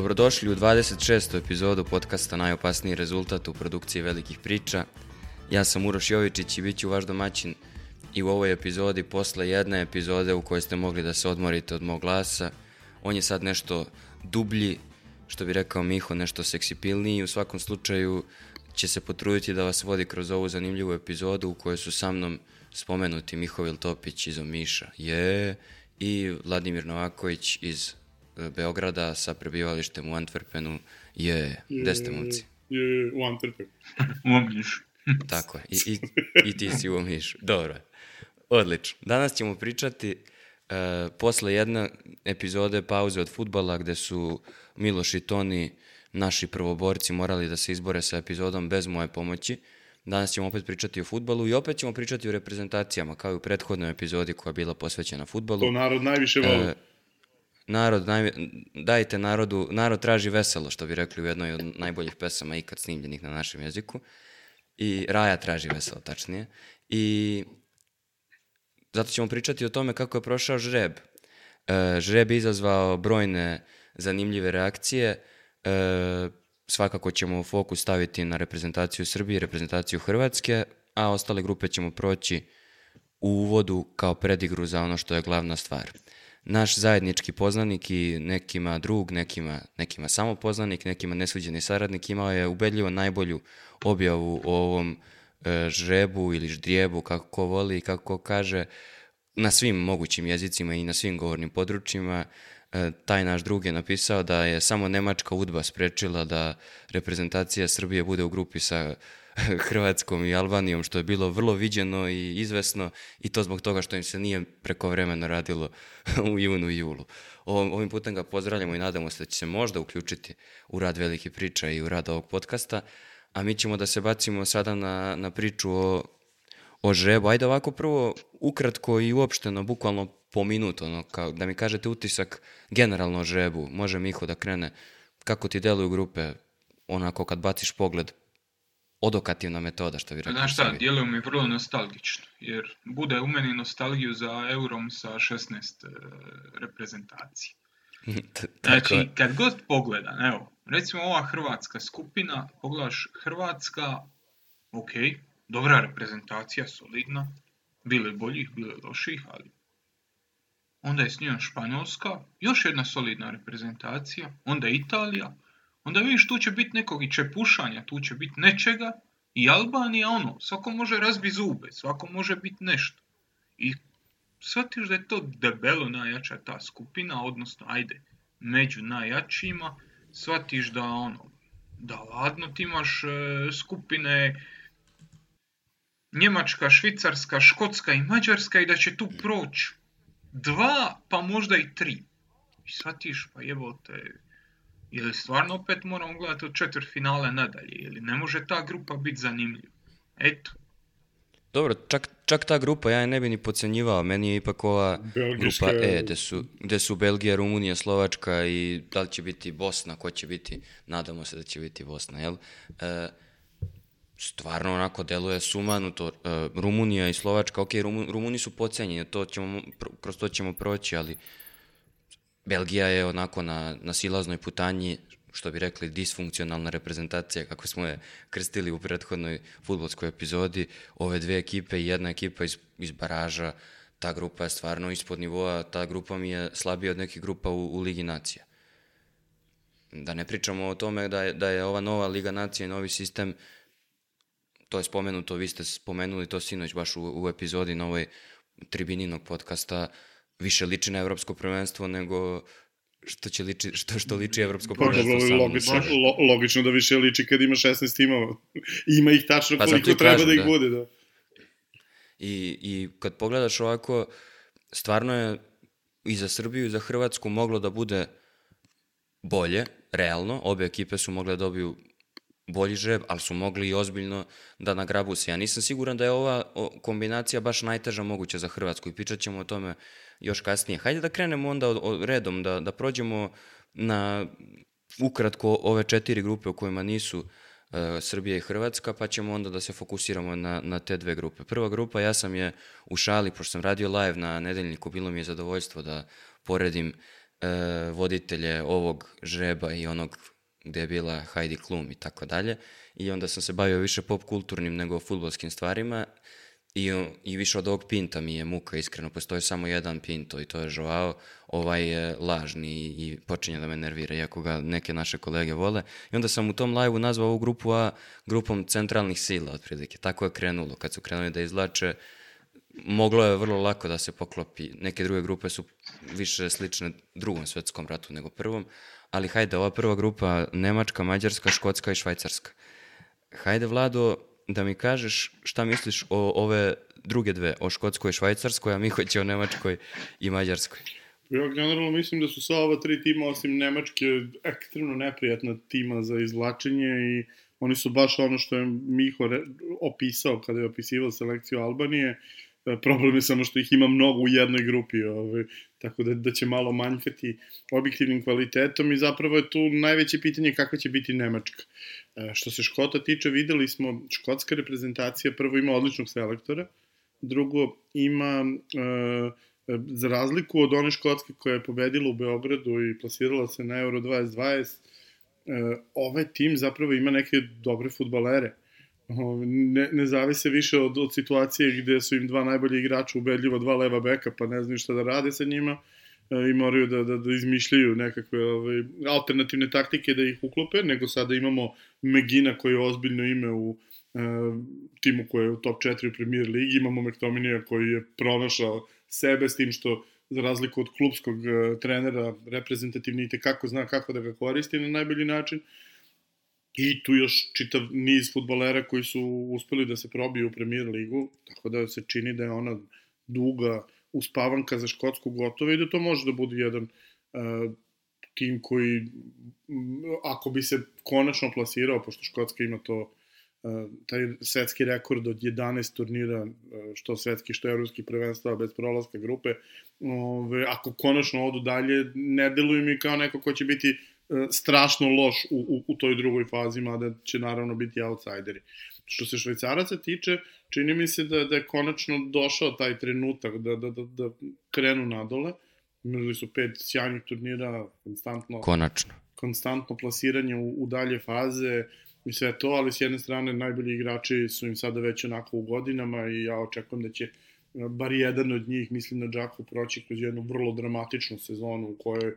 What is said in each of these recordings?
Dobrodošli u 26. epizodu podcasta Najopasniji rezultat u produkciji velikih priča. Ja sam Uroš Jovičić i bit ću vaš domaćin i u ovoj epizodi posle jedne epizode u kojoj ste mogli da se odmorite od mog glasa. On je sad nešto dublji, što bi rekao Miho, nešto seksipilniji i u svakom slučaju će se potruditi da vas vodi kroz ovu zanimljivu epizodu u kojoj su sa mnom spomenuti Mihovil Topić iz Omiša, je, i Vladimir Novaković iz Beograda sa prebivalištem u Antwerpenu, je, gde ste momci? Je, u Antwerpenu. u Omišu. Tako je, i, i, i ti si u Omišu, dobro. Odlično. Danas ćemo pričati uh, posle jedne epizode pauze od futbala gde su Miloš i Toni, naši prvoborci, morali da se izbore sa epizodom bez moje pomoći. Danas ćemo opet pričati o futbalu i opet ćemo pričati o reprezentacijama, kao i u prethodnoj epizodi koja je bila posvećena futbalu. To narod najviše voli. E, narod, naj, dajte narodu, narod traži veselo, što bi rekli u jednoj od najboljih pesama ikad snimljenih na našem jeziku. I Raja traži veselo, tačnije. I zato ćemo pričati o tome kako je prošao žreb. E, žreb je izazvao brojne zanimljive reakcije. E, svakako ćemo fokus staviti na reprezentaciju Srbije i reprezentaciju Hrvatske, a ostale grupe ćemo proći u uvodu kao predigru za ono što je glavna stvar. Naš zajednički poznanik i nekima drug, nekima, nekima samo poznanik, nekima nesuđeni saradnik imao je ubedljivo najbolju objavu o ovom e, žrebu ili ždrijebu, kako ko voli i kako ko kaže, na svim mogućim jezicima i na svim govornim područjima. E, taj naš drug je napisao da je samo Nemačka udba sprečila da reprezentacija Srbije bude u grupi sa Hrvatskom i Albanijom, što je bilo vrlo viđeno i izvesno i to zbog toga što im se nije prekovremeno radilo u junu i julu. Ovim putem ga pozdravljamo i nadamo se da će se možda uključiti u rad velike priča i u rad ovog podcasta, a mi ćemo da se bacimo sada na, na priču o, o žrebu. Ajde ovako prvo ukratko i uopšteno, bukvalno po minut, ono, kao, da mi kažete utisak generalno o žrebu. Može Miho da krene. Kako ti deluju grupe, onako kad baciš pogled odokativna metoda, što bi rekao. Znaš šta, djeluju mi vrlo nostalgično, jer bude u meni nostalgiju za Eurom sa 16 e, reprezentacije. znači, kad god pogledam, evo, recimo ova hrvatska skupina, pogledaš Hrvatska, ok, dobra reprezentacija, solidna, bile boljih, bile loših, ali onda je s njom Španjolska, još jedna solidna reprezentacija, onda Italija, onda vidiš tu će biti nekog i čepušanja, tu će biti nečega i Albanija ono, svako može razbi zube, svako može biti nešto. I shvatiš da je to debelo najjača ta skupina, odnosno ajde, među najjačima, shvatiš da ono, da ladno ti imaš e, skupine Njemačka, Švicarska, Škotska i Mađarska i da će tu proći dva, pa možda i tri. I shvatiš, pa jebote, ili stvarno opet moramo gledati od četvr finale nadalje, ili ne može ta grupa biti zanimljiva. Eto. Dobro, čak, čak ta grupa, ja je ne bi ni pocenjivao, meni je ipak ova Belgijska... grupa E, gde su, gde su Belgija, Rumunija, Slovačka i da li će biti Bosna, ko će biti, nadamo se da će biti Bosna, jel? E, stvarno onako deluje sumanuto. E, Rumunija i Slovačka, ok, Rumun, Rumuni su pocenjeni, to ćemo, kroz to ćemo proći, ali Belgija je onako na, na silaznoj putanji, što bi rekli, disfunkcionalna reprezentacija, kako smo je krstili u prethodnoj futbolskoj epizodi. Ove dve ekipe i jedna ekipa iz, iz baraža, ta grupa je stvarno ispod nivoa, ta grupa mi je slabija od nekih grupa u, u Ligi nacija. Da ne pričamo o tome da je, da je ova nova Liga nacija i novi sistem, to je spomenuto, vi ste spomenuli to sinoć baš u, u epizodi na ovoj tribininog podcasta, više liči na evropsko prvenstvo nego što će liči, što, što liči evropsko pa, prvenstvo samo. Logično, lo, logično da više liči kad ima 16 timova. Ima ih tačno pa, koliko treba kažem, da ih da. bude, da. I, I kad pogledaš ovako, stvarno je i za Srbiju i za Hrvatsku moglo da bude bolje, realno, obe ekipe su mogle da dobiju bolji žreb, ali su mogli i ozbiljno da nagrabu se. Ja nisam siguran da je ova kombinacija baš najteža moguća za Hrvatsku i pričat ćemo o tome još kasnije. Hajde da krenemo onda od, od redom, da, da prođemo na ukratko ove četiri grupe u kojima nisu uh, Srbija i Hrvatska, pa ćemo onda da se fokusiramo na, na te dve grupe. Prva grupa, ja sam je u šali, pošto sam radio live na nedeljniku, bilo mi je zadovoljstvo da poredim voditelje ovog žreba i onog gde je bila Heidi Klum i tako dalje. I onda sam se bavio više pop kulturnim nego futbolskim stvarima I, I više od ovog pinta mi je muka, iskreno. Postoji samo jedan pinto i to je Joao. Ovaj je lažni i, i počinje da me nervira, iako ga neke naše kolege vole. I onda sam u tom live-u nazvao ovu grupu A grupom centralnih sila, otprilike. Tako je krenulo. Kad su krenuli da izlače, moglo je vrlo lako da se poklopi. Neke druge grupe su više slične drugom svetskom ratu nego prvom. Ali hajde, ova prva grupa Nemačka, Mađarska, Škotska i Švajcarska. Hajde, Vlado, da mi kažeš šta misliš o ove druge dve, o Škotskoj i Švajcarskoj, a Mihoć o Nemačkoj i Mađarskoj. Ja generalno mislim da su sva ova tri tima, osim Nemačke, ekstremno neprijatna tima za izvlačenje i oni su baš ono što je Miho opisao kada je opisivao selekciju Albanije, E, problem je samo što ih ima mnogo u jednoj grupi, ovaj, tako da, da će malo manjkati objektivnim kvalitetom i zapravo je tu najveće pitanje kako će biti Nemačka. E, što se Škota tiče, videli smo, škotska reprezentacija prvo ima odličnog selektora, drugo ima, e, za razliku od one Škotske koja je pobedila u Beogradu i plasirala se na Euro 2020, e, ovaj tim zapravo ima neke dobre futbalere ne, ne zavise više od, od situacije gde su im dva najbolje igrača ubedljivo dva leva beka, pa ne znaju šta da rade sa njima e, i moraju da, da, da izmišljaju nekakve ove, alternativne taktike da ih uklope, nego sada imamo Megina koji je ozbiljno ime u e, timu koji je u top 4 u premier ligi, imamo Mektominija koji je pronašao sebe s tim što za razliku od klubskog e, trenera reprezentativni i kako zna kako da ga koristi na najbolji način. I tu još čitav niz futbolera koji su uspeli da se probiju u premier ligu, tako da se čini da je ona duga uspavanka za Škotsku gotova i da to može da bude jedan uh, tim koji, ako bi se konačno plasirao, pošto Škotska ima to uh, taj svetski rekord od 11 turnira, uh, što svetski, što evropski prvenstva bez prolaska grupe, ove, ako konačno odu dalje, ne deluju mi kao neko ko će biti E, strašno loš u, u, u toj drugoj fazi, mada će naravno biti outsideri. Što se švajcaraca tiče, čini mi se da, da je konačno došao taj trenutak da, da, da, da krenu nadole. Imali su pet sjajnih turnira, konstantno, konačno. konstantno plasiranje u, u dalje faze i sve to, ali s jedne strane najbolji igrači su im sada već onako u godinama i ja očekujem da će e, bar jedan od njih, mislim na Džaku, proći kroz jednu vrlo dramatičnu sezonu u kojoj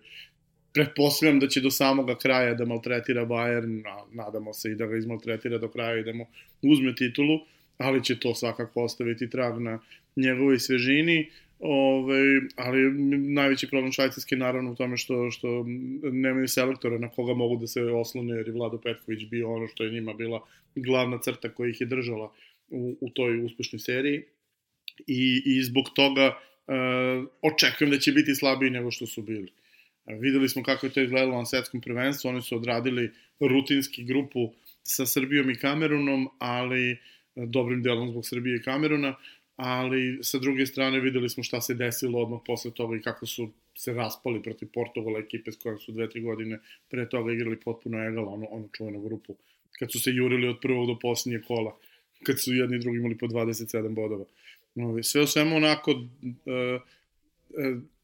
pretpostavljam da će do samoga kraja da maltretira Bayern, nadamo se i da ga izmaltretira do kraja i da mu uzme titulu, ali će to svakako ostaviti trag na njegovoj svežini. Ove, ali najveći problem Švajcarske naravno u tome što, što nemaju selektora na koga mogu da se oslone, jer je Vlado Petković bio ono što je njima bila glavna crta koja ih je držala u, u toj uspešnoj seriji. I, i zbog toga uh, očekujem da će biti slabiji nego što su bili. Videli smo kako je to izgledalo na svetskom prvenstvu, oni su odradili rutinski grupu sa Srbijom i Kamerunom, ali e, dobrim delom zbog Srbije i Kameruna, ali sa druge strane videli smo šta se desilo odmah posle toga i kako su se raspali protiv Portugala ekipe s kojom su dve, tri godine pre toga igrali potpuno egal, ono, ono čuvenu grupu, kad su se jurili od prvog do posljednje kola, kad su jedni i drugi imali po 27 bodova. Sve o svemu onako, uh,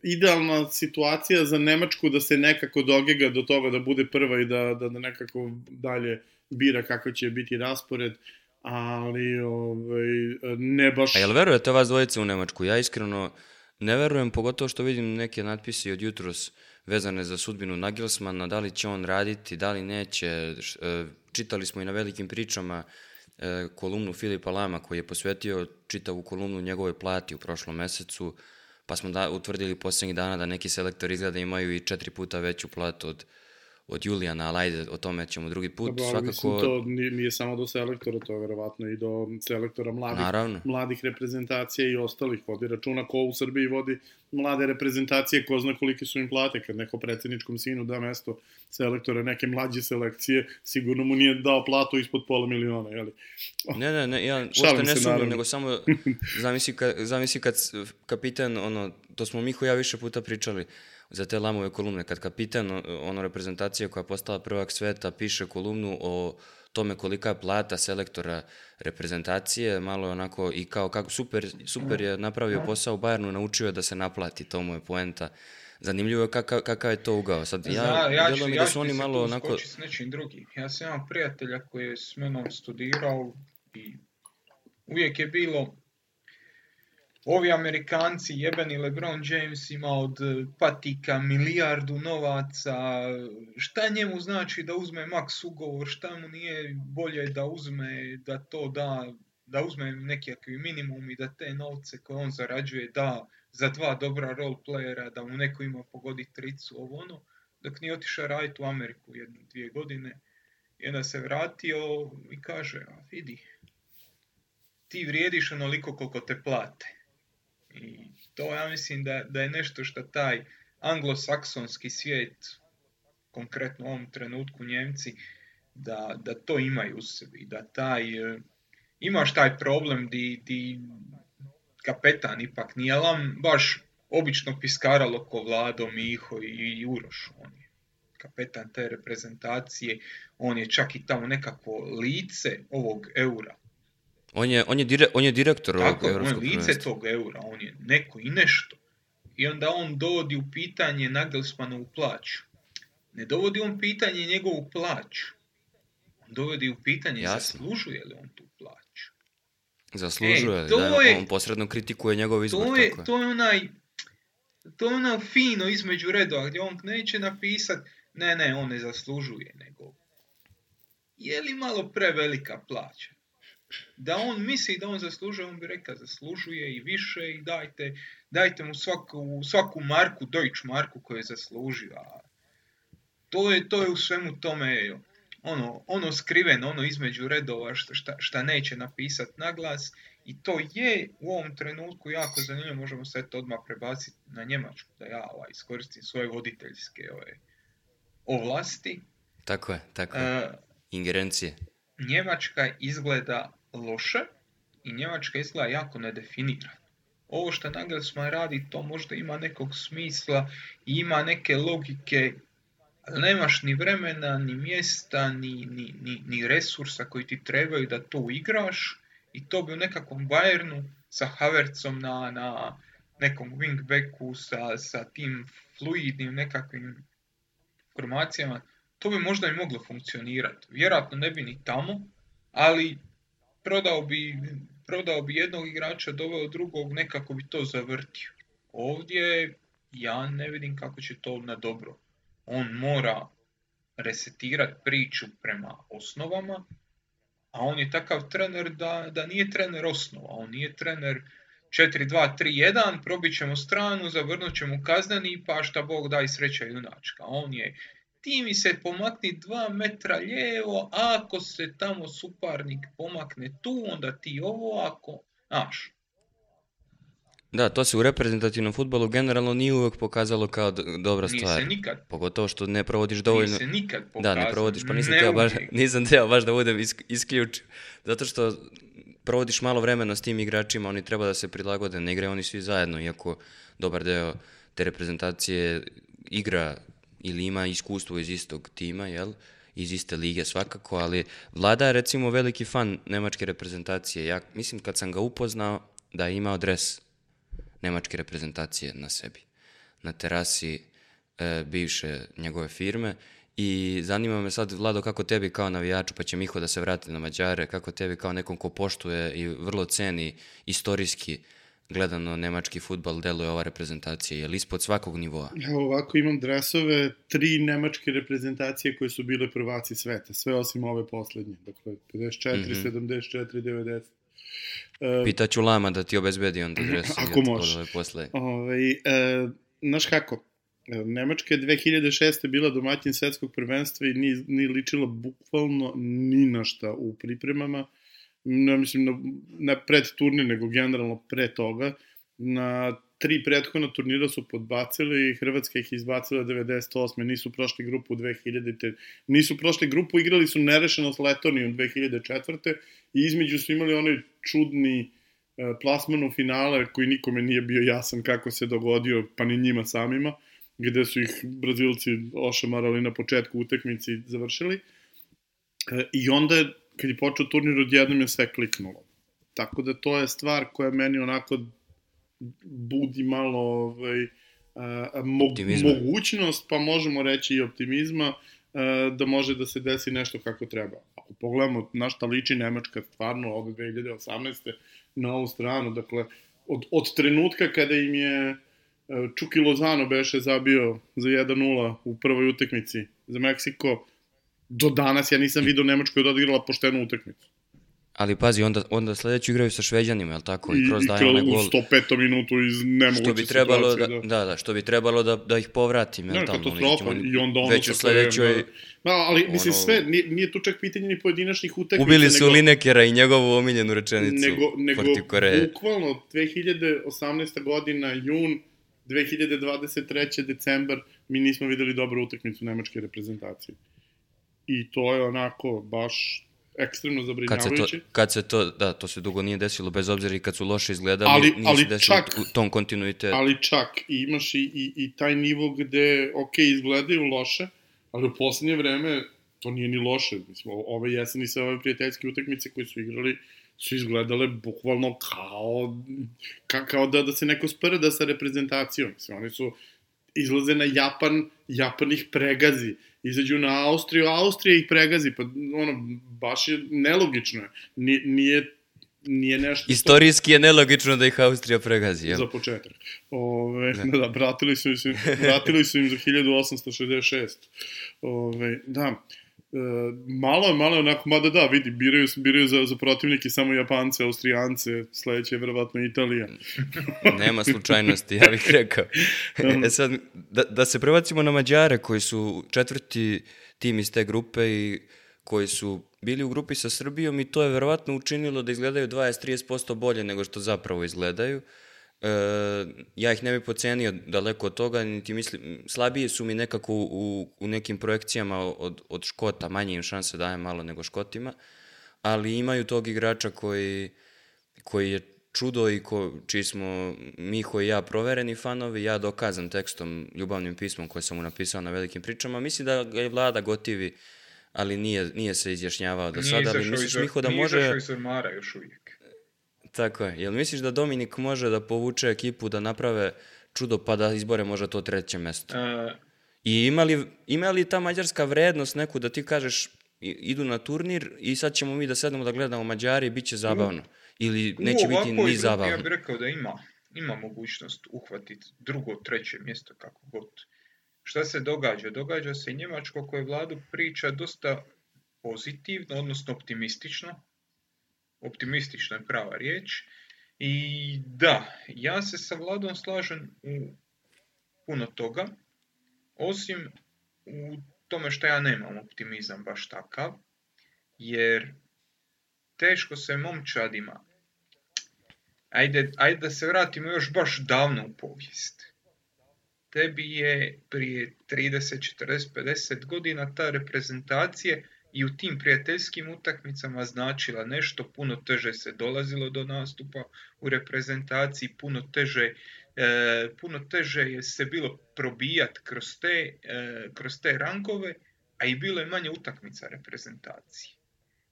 idealna situacija za Nemačku da se nekako dogega do toga da bude prva i da, da, da nekako dalje bira kako će biti raspored, ali ovaj, ne baš... A jel verujete vas dvojice u Nemačku? Ja iskreno ne verujem, pogotovo što vidim neke natpise od jutros vezane za sudbinu Nagelsmana, da li će on raditi, da li neće. E, čitali smo i na velikim pričama e, kolumnu Filipa Lama koji je posvetio čitavu kolumnu njegovoj plati u prošlom mesecu pa smo da, utvrdili poslednjih dana da neki selektori izgleda imaju i četiri puta veću platu od, od Julijana, ali ajde, o tome ćemo drugi put. Dobro, Svakako... Mislim, to nije, nije samo do selektora, to je verovatno i do selektora mladih, Naravno. mladih reprezentacija i ostalih. Vodi računa ko u Srbiji vodi mlade reprezentacije, ko zna kolike su im plate. Kad neko predsedničkom sinu da mesto selektora neke mlađe selekcije, sigurno mu nije dao platu ispod pola miliona, jeli? Ne, ne, ne, ja uopšte ne sumnjam, nego samo zamisli, ka, zamisli kad kapiten, ono, to smo Miho ja više puta pričali, za te lamove kolumne. Kad kapitan, ono reprezentacija koja je postala prvak sveta, piše kolumnu o tome kolika je plata selektora reprezentacije, malo je onako i kao kako super, super je napravio posao u Bayernu, naučio je da se naplati, to mu je poenta zanimljivo je kakav, kakav je to ugao. Sad, ja, Zna, ja, ću, mi ja da su oni ti se malo onako... s nečim drugim. Ja sam imao prijatelja koji je s menom studirao i uvijek je bilo ovi Amerikanci, jebeni LeBron James ima od patika milijardu novaca, šta njemu znači da uzme maks ugovor, šta mu nije bolje da uzme, da to da, da uzme nekakvi minimum i da te novce koje on zarađuje da za dva dobra role playera, da mu neko ima pogodi tricu, ovo ono, dok nije otišao raditi u Ameriku jednu, dvije godine. I onda se vratio i kaže, a vidi, ti vrijediš onoliko koliko te plate. To ja mislim da, da je nešto što taj anglosaksonski svijet, konkretno u ovom trenutku Njemci, da, da to imaju u sebi, da taj, imaš taj problem di, di kapetan ipak nije lam baš obično piskaralo ko Vlado, Miho i Uroš. On je kapetan te reprezentacije, on je čak i tamo nekako lice ovog eura. On je, on je, dire, on je direktor Tako, ovog on je evropskog lice tog eura, on je neko i nešto. I onda on dovodi u pitanje Nagelsmanovu plaću. Ne dovodi on pitanje njegovu plaću. On dovodi u pitanje Jasno. zaslužuje li on tu plaću. Zaslužuje, E, to da, je- on posredno kritikuje njegov izbor, To je, tako je. to je onaj to je ono fino između redova gdje on neće napisat ne, ne, on ne zaslužuje, nego je li malo prevelika plaća? Da on misli da on zaslužuje, on bi rekao zaslužuje i više i dajte, dajte mu svaku, svaku marku, Deutsch marku koju je zaslužio. A to je, to je u svemu tome ono, ono skriveno, ono između redova šta, šta, šta neće napisat na glas i to je u ovom trenutku jako zanimljivo, možemo se to odmah prebaciti na Njemačku, da ja ovaj, iskoristim svoje voditeljske ove, ovlasti. Tako je, tako je. E, Ingerencije. Njemačka izgleda loše i Njemačka izgleda jako nedefinirano. Ovo što Nagelsmann radi, to možda ima nekog smisla i ima neke logike, ali nemaš ni vremena, ni mjesta, ni, ni, ni, ni resursa koji ti trebaju da to igraš i to bi u nekakvom Bayernu sa Havertzom na, na nekom wingbacku, sa, sa tim fluidnim nekakvim formacijama, to bi možda i moglo funkcionirati. Vjerojatno ne bi ni tamo, ali prodao bi, prodao bi jednog igrača, doveo drugog, nekako bi to zavrtio. Ovdje ja ne vidim kako će to na dobro. On mora resetirati priču prema osnovama, a on je takav trener da, da nije trener osnova, on nije trener 4-2-3-1, probit ćemo stranu, zavrnut ćemo kazneni, pa šta Bog daj sreća junačka. On je ti mi se pomakni dva metra lijevo, a ako se tamo suparnik pomakne tu, onda ti ovo, ako... Znaš, Da, to se u reprezentativnom futbolu generalno nije uvek pokazalo kao dobra nije stvar. se nikad, Pogotovo što ne provodiš nije dovoljno... se nikad Da, pokazalo. ne provodiš, pa nisam teo baš, uvijek. nisam teo baš da budem isk- isključiv. Zato što provodiš malo vremena s tim igračima, oni treba da se prilagode, ne igraju oni svi zajedno, iako dobar deo te reprezentacije igra ili ima iskustvo iz istog tima, jel? iz iste lige svakako, ali Vlada je recimo veliki fan nemačke reprezentacije. Ja mislim kad sam ga upoznao da je imao dres nemačke reprezentacije na sebi. Na terasi e, bivše njegove firme i zanima me sad, Vlado, kako tebi kao navijaču, pa će Miho da se vrati na Mađare, kako tebi kao nekom ko poštuje i vrlo ceni istorijski gledano nemački futbal deluje ova reprezentacija, je li ispod svakog nivoa? Evo ovako imam dresove tri nemačke reprezentacije koje su bile prvaci sveta, sve osim ove poslednje. Dakle, 54, Mhm. 74, 90. E, Pitaću Lama da ti obezbedi onda dres Ako od- može. od ove posle. Ovaj, e, znaš kako, e, Nemačka je 2006. bila domaćin svetskog prvenstva i nije, nije ličila bukvalno ni na šta u pripremama. Ne mislim na, ne pred turnir, nego generalno pre toga. Na tri prethodna turnira su podbacili, Hrvatska ih izbacila 98. Nisu prošli grupu 2000. Nisu prošli grupu, igrali su nerešeno s Letonijom 2004. I između su imali onaj čudni e, plasman u finale koji nikome nije bio jasan kako se dogodio, pa ni njima samima, gde su ih Brazilci ošamarali na početku utakmice i završili. E, I onda, je, kad je počeo turnir, odjednom je sve kliknulo. Tako da to je stvar koja meni onako budi malo ovaj, mo mogućnost, pa možemo reći i optimizma, da može da se desi nešto kako treba. Ako pogledamo na šta liči Nemačka stvarno od 2018. na ovu stranu, dakle, od, od trenutka kada im je Čuki Lozano beše zabio za 1-0 u prvoj utekmici za Meksiko, do danas ja nisam vidio Nemačku da odigrala poštenu utekmicu. Ali pazi, onda, onda sledeću igraju sa Šveđanima, je tako? I, kroz daje onaj gol. U 105. minutu iz nemoguće što bi trebalo da, da, da, da, što bi trebalo da, da ih povratim, je ne, tamo? katastrofa, i onda ono već u sledećoj... Da, da, ali ono... mislim sve, nije, nije tu čak pitanje ni pojedinačnih utakmica. Ubili su nego, Linekera i njegovu omiljenu rečenicu nego, nego bukvalno 2018. godina, jun, 2023. decembar, mi nismo videli dobru utakmicu nemačke reprezentacije. I to je onako baš ekstremno zabrinjavajuće. Kad se, to, kad se to, da, to se dugo nije desilo, bez obzira i kad su loše izgledali, ali, nije ali se desilo čak, u tom kontinuitetu. Ali čak, imaš i, i, i taj nivo gde, ok, izgledaju loše, ali u poslednje vreme to nije ni loše. Mislim, ove jeseni sa ove prijateljske utakmice koje su igrali, su izgledale bukvalno kao, ka, kao da, da se neko sprda sa reprezentacijom. Mislim, oni su izlaze na Japan, Japan ih pregazi izađu na Austriju, Austrija ih pregazi, pa ono, baš je nelogično. Nije, nije nije nešto... Istorijski je nelogično da ih Austrija pregazi, jel? Za početak. Ove, da. da, vratili su, im, vratili su im za 1866. Ove, da, malo je, malo je onako, mada da, vidi, biraju, biraju za, za protivnike samo Japance, Austrijance, sledeće je verovatno Italija. Nema slučajnosti, ja bih rekao. e sad, da, da se prebacimo na Mađare, koji su četvrti tim iz te grupe i koji su bili u grupi sa Srbijom i to je verovatno učinilo da izgledaju 20-30% bolje nego što zapravo izgledaju. Uh, E, ja ih ne bih pocenio daleko od toga, niti mislim, slabije su mi nekako u, u nekim projekcijama od, od Škota, manje im šanse daje malo nego Škotima, ali imaju tog igrača koji, koji je čudo i ko, čiji smo Miho i ja provereni fanovi, ja dokazam tekstom, ljubavnim pismom koje sam mu napisao na velikim pričama, mislim da ga je vlada gotivi, ali nije, nije se izjašnjavao do sada, ali misliš Miho da može... Nije izašao iz ormara još uvijek. Tako je. Jel misliš da Dominik može da povuče ekipu da naprave čudo pa da izbore možda to treće mesto? Uh, I ima li, ima li ta mađarska vrednost neku da ti kažeš idu na turnir i sad ćemo mi da sednemo da gledamo Mađari i bit će zabavno? Ili neće u biti ni zabavno? Ja bih rekao da ima, ima mogućnost uhvatiti drugo, treće mjesto kako god. Šta se događa? Događa se Njemačko koje vladu priča dosta pozitivno, odnosno optimistično, optimistična je prava riječ. I da, ja se sa Vladom slažem u puno toga, osim u tome što ja nemam optimizam baš takav, jer teško se momčadima, ajde, ajde da se vratimo još baš davno u povijest. Tebi je prije 30, 40, 50 godina ta reprezentacija i u tim prijateljskim utakmicama značila nešto, puno teže se dolazilo do nastupa u reprezentaciji, puno teže, e, puno teže je se bilo probijat kroz te, e, kroz te rankove, a i bilo je manje utakmica reprezentacije.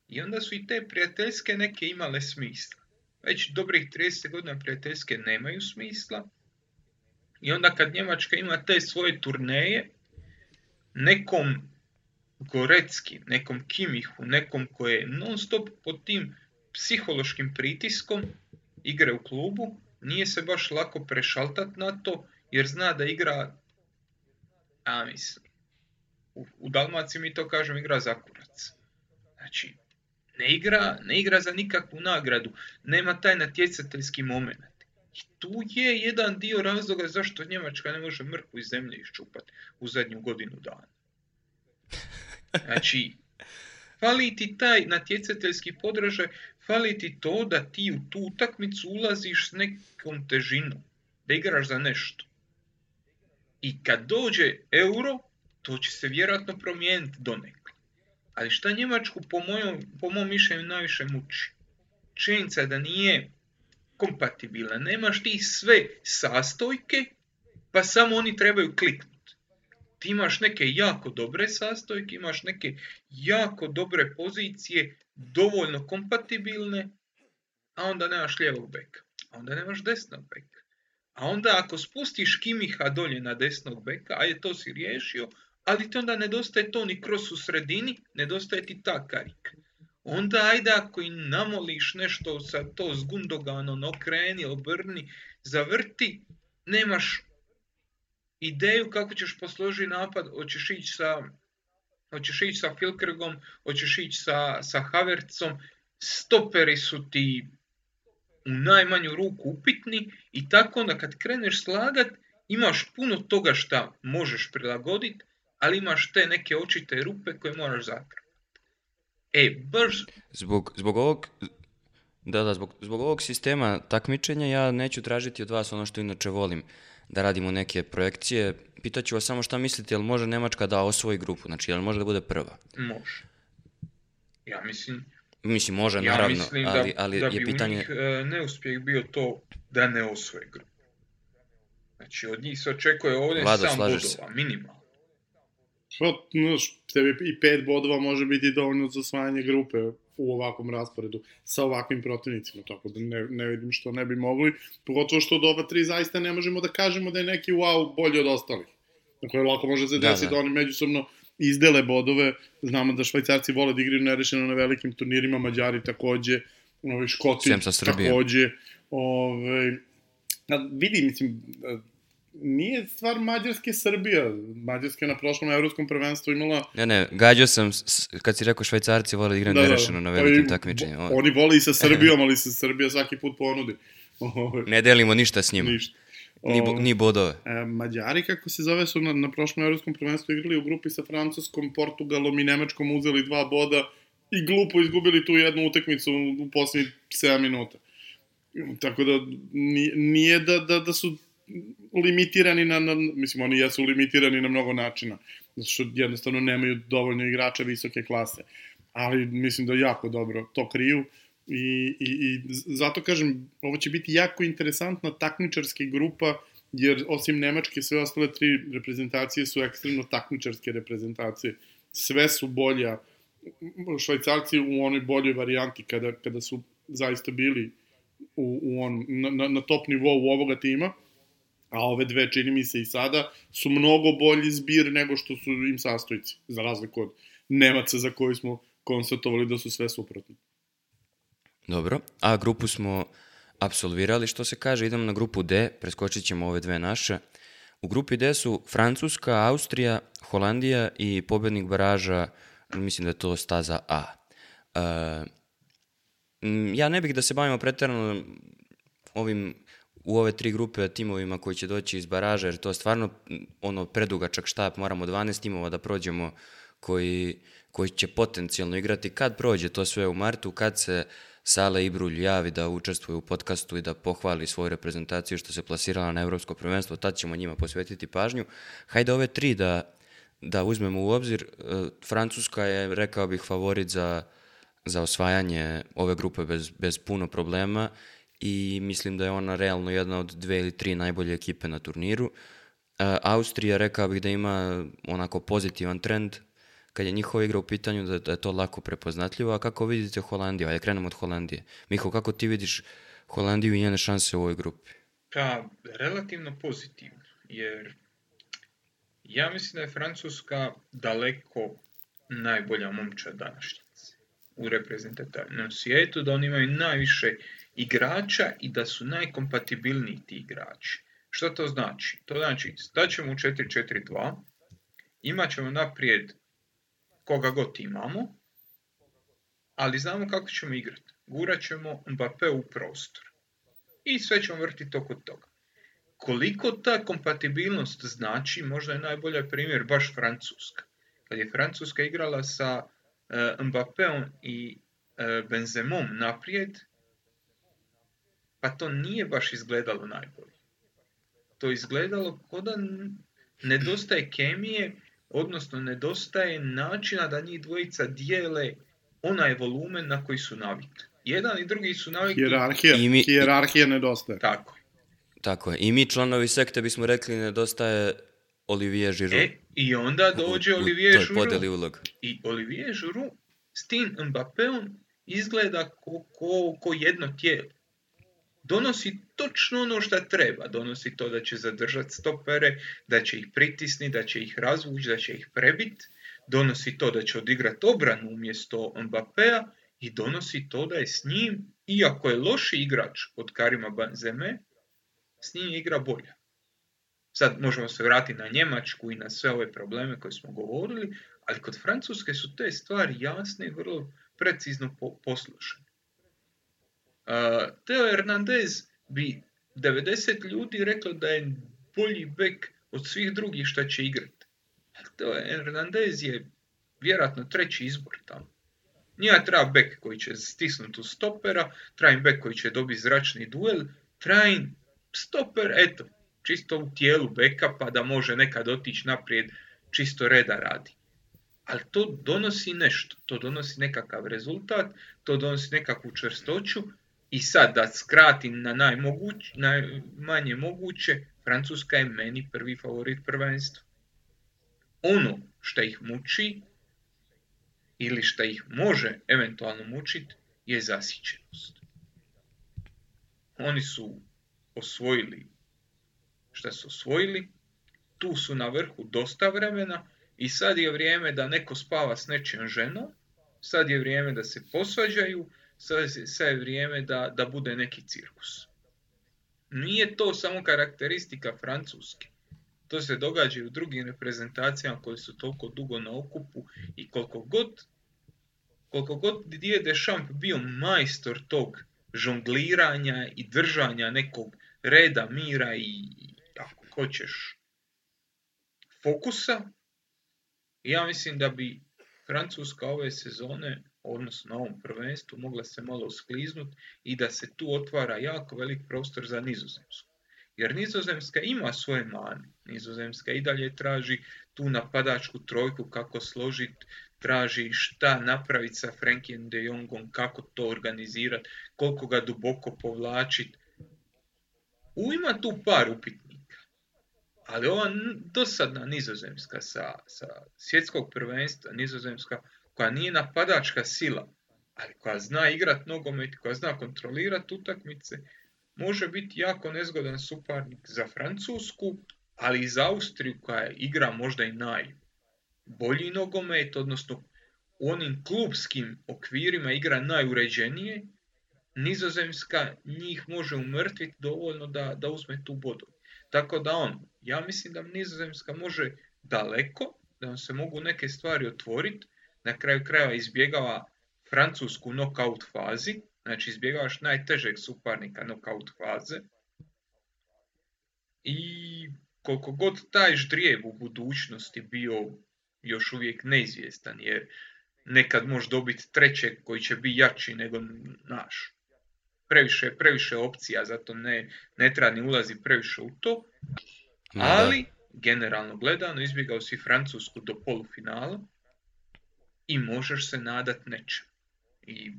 I onda su i te prijateljske neke imale smisla. Već dobrih 30 godina prijateljske nemaju smisla. I onda kad Njemačka ima te svoje turneje, nekom Gorecki, nekom Kimihu, nekom koji je non stop pod tim psihološkim pritiskom igre u klubu, nije se baš lako prešaltat na to, jer zna da igra, a mislim, u, u Dalmaciji mi to kažem igra za kurac. Znači, ne igra, ne igra za nikakvu nagradu, nema taj natjecateljski moment. I tu je jedan dio razloga zašto Njemačka ne može mrku iz zemlje iščupati u zadnju godinu dana. Znači, fali ti taj natjecateljski podražaj, fali ti to da ti u tu utakmicu ulaziš s nekom težinom, da igraš za nešto. I kad dođe euro, to će se vjerojatno promijeniti donekle. Ali šta Njemačku po, mojom, po mom mišljenju najviše muči? Činjenica da nije kompatibilna. Nemaš ti sve sastojke, pa samo oni trebaju kliknuti ti imaš neke jako dobre sastojke, imaš neke jako dobre pozicije, dovoljno kompatibilne, a onda nemaš lijevog beka, a onda nemaš desnog beka, A onda ako spustiš Kimiha dolje na desnog beka, ajde to si riješio, ali ti onda nedostaje to ni kroz u sredini, nedostaje ti ta karika. Onda ajde ako i namoliš nešto sa to s Gundoganom, okreni, obrni, zavrti, nemaš ideju kako ćeš posložiti napad, hoćeš ići sa, hoćeš ići sa Filkrgom, hoćeš ići sa, sa Havercom, stoperi su ti u najmanju ruku upitni i tako onda kad kreneš slagat imaš puno toga šta možeš prilagoditi, ali imaš te neke očite rupe koje moraš zakrpati. E, baš... Zbog, zbog ovog da, da, zbog, zbog ovog sistema takmičenja ja neću tražiti od vas ono što inače volim, da radimo neke projekcije. Pitaću vas samo šta mislite, jel može Nemačka da osvoji grupu, znači jel može da bude prva? Može. Ja mislim... Mislim, može, ja naravno, mislim ali, da, ali da je bi pitanje... u njih e, neuspjeh bio to da ne osvoje grupu. Znači, od njih se očekuje ovdje Vlado, sam slažeš se? bodova, minimalno. Pa, znaš, tebi i pet bodova može biti dovoljno za osvajanje grupe u ovakvom rasporedu sa ovakvim protivnicima, tako da ne, ne vidim što ne bi mogli, pogotovo što od ova tri zaista ne možemo da kažemo da je neki wow bolji od ostalih. Dakle, lako može se Da, desiti da, da. oni međusobno izdele bodove, znamo da švajcarci vole da igraju nerešeno na velikim turnirima, Mađari takođe, ovi Škoti takođe, ove, a, vidi, mislim, nije stvar Mađarske Srbija. Mađarska je na prošlom evropskom prvenstvu imala Ne, ne, gađao sam, s- s- kad si rekao švajcarci vole da igraju da, nerešeno na Pa velikim i- takmičenjima. Oni vole i sa Srbijom, ali se Srbija svaki put ponudi. Ne delimo ništa s njima, Ništa. ni, bo, ni bodove. E, Mađari, kako se zove, su na, na prošlom evropskom prvenstvu igrali u grupi sa Francuskom, Portugalom i Nemačkom, uzeli dva boda i glupo izgubili tu jednu utakmicu u poslednjih 7 minuta. Tako da nije, nije da, da, da su limitirani na, na, mislim, oni jesu limitirani na mnogo načina, zato što jednostavno nemaju dovoljno igrača visoke klase. Ali mislim da jako dobro to kriju i, i, i zato kažem, ovo će biti jako interesantna takmičarska grupa, jer osim Nemačke, sve ostale tri reprezentacije su ekstremno takmičarske reprezentacije. Sve su bolja, švajcarci u onoj boljoj varijanti kada, kada su zaista bili u, u on, na, na, top nivou ovoga tima, a ove dve, čini mi se i sada, su mnogo bolji zbir nego što su im sastojci, za razliku od Nemaca za koji smo konstatovali da su sve suprotni. Dobro, a grupu smo apsolvirali, što se kaže, idemo na grupu D, preskočit ćemo ove dve naše. U grupi D su Francuska, Austrija, Holandija i pobednik baraža, mislim da je to staza A. M, ja ne bih da se bavimo pretarano ovim u ove tri grupe timovima koji će doći iz baraža, jer to je stvarno ono predugačak štap, moramo 12 timova da prođemo koji, koji će potencijalno igrati kad prođe to sve u martu, kad se Sale Ibrulj javi da učestvuje u podcastu i da pohvali svoju reprezentaciju što se plasirala na evropsko prvenstvo, tad ćemo njima posvetiti pažnju. Hajde ove tri da, da uzmemo u obzir. E, Francuska je, rekao bih, favorit za, za osvajanje ove grupe bez, bez puno problema i mislim da je ona realno jedna od dve ili tri najbolje ekipe na turniru. E, Austrija, rekao bih da ima onako pozitivan trend kad je njihova igra u pitanju da, da je to lako prepoznatljivo, a kako vidite Holandiju? Ajde, krenemo od Holandije. Miho, kako ti vidiš Holandiju i njene šanse u ovoj grupi? Pa, relativno pozitivno, jer ja mislim da je Francuska daleko najbolja momčad današnjice u reprezentativnom svijetu, da oni imaju najviše igrača i da su najkompatibilniji ti igrači. Što to znači? To znači, staćemo u 4-4-2, imat ćemo naprijed koga god imamo, ali znamo kako ćemo igrati. Gurat ćemo Mbappé u prostor. I sve ćemo vrtiti oko toga. Koliko ta kompatibilnost znači, možda je najbolji primjer baš Francuska. Kad je Francuska igrala sa uh, Mbappéom i uh, Benzemom naprijed, pa to nije baš izgledalo najbolje. To izgledalo kao da nedostaje kemije, odnosno nedostaje načina da njih dvojica dijele onaj volumen na koji su navikli. Jedan i drugi su navikli Hijerarhija, I mi- hijerarhija nedostaje. tako. je. Tako je. I mi članovi sekte bismo rekli nedostaje Olivier Giroud. E, i onda dođe u, u Olivier Giroud. podeli uloga. I Olivier Giroud s tim Mbappéom izgleda ko, ko, ko jedno tijelo. Donosi točno ono što treba. Donosi to da će zadržati stopere, da će ih pritisni, da će ih razvući, da će ih prebiti. Donosi to da će odigrati obranu umjesto Mbappéa i donosi to da je s njim, iako je loši igrač od Karima Banzeme, s njim igra bolja. Sad možemo se vratiti na Njemačku i na sve ove probleme koje smo govorili, ali kod Francuske su te stvari jasne i vrlo precizno po poslušane. Teo Hernandez bi 90 ljudi reklo da je bolji bek od svih drugih šta će igrati. Teo Hernandez je vjerojatno treći izbor tamo. Nije treba bek koji će stisnuti u stopera, treba im bek koji će dobiti zračni duel, treba im stoper, eto, čisto u tijelu beka pa da može nekad otići naprijed, čisto reda radi. Ali to donosi nešto, to donosi nekakav rezultat, to donosi nekakvu čvrstoću i sad da skratim na najmoguć, najmanje moguće, Francuska je meni prvi favorit prvenstva. Ono što ih muči ili što ih može eventualno mučiti je zasićenost. Oni su osvojili što su osvojili, tu su na vrhu dosta vremena i sad je vrijeme da neko spava s nečijom ženom, sad je vrijeme da se posvađaju, sad je, vrijeme da, da bude neki cirkus. Nije to samo karakteristika Francuske. To se događa i u drugim reprezentacijama koji su toliko dugo na okupu i koliko god koliko god Didier Deschamps bio majstor tog žongliranja i držanja nekog reda, mira i ako hoćeš fokusa, ja mislim da bi Francuska ove sezone, odnosno na ovom prvenstvu, mogla se malo uskliznuti i da se tu otvara jako velik prostor za nizozemsku. Jer nizozemska ima svoje mane. Nizozemska i dalje traži tu napadačku trojku kako složiti, traži šta napraviti sa Frankiem de Jongom, kako to organizirati, koliko ga duboko povlačiti. U ima tu par upitnika. Ali ova dosadna nizozemska sa, sa svjetskog prvenstva, nizozemska koja nije napadačka sila, ali koja zna igrat nogomet, koja zna kontrolirati utakmice, može biti jako nezgodan suparnik za Francusku, ali i za Austriju koja igra možda i najbolji nogomet, odnosno u onim klubskim okvirima igra najuređenije, Nizozemska njih može umrtviti dovoljno da, da uzme tu bodu. Tako da on, ja mislim da Nizozemska može daleko, da vam se mogu neke stvari otvoriti, na kraju krajeva izbjegava francusku knockout fazi, znači izbjegavaš najtežeg suparnika knockout faze. I koliko god taj ždrijev u budućnosti bio još uvijek neizvjestan, jer nekad može dobiti trećeg koji će biti jači nego naš. Previše, previše opcija, zato ne, ne treba ni ulazi previše u to. Ali, generalno gledano, izbjegao si Francusku do polufinala i možeš se nadat nečem. I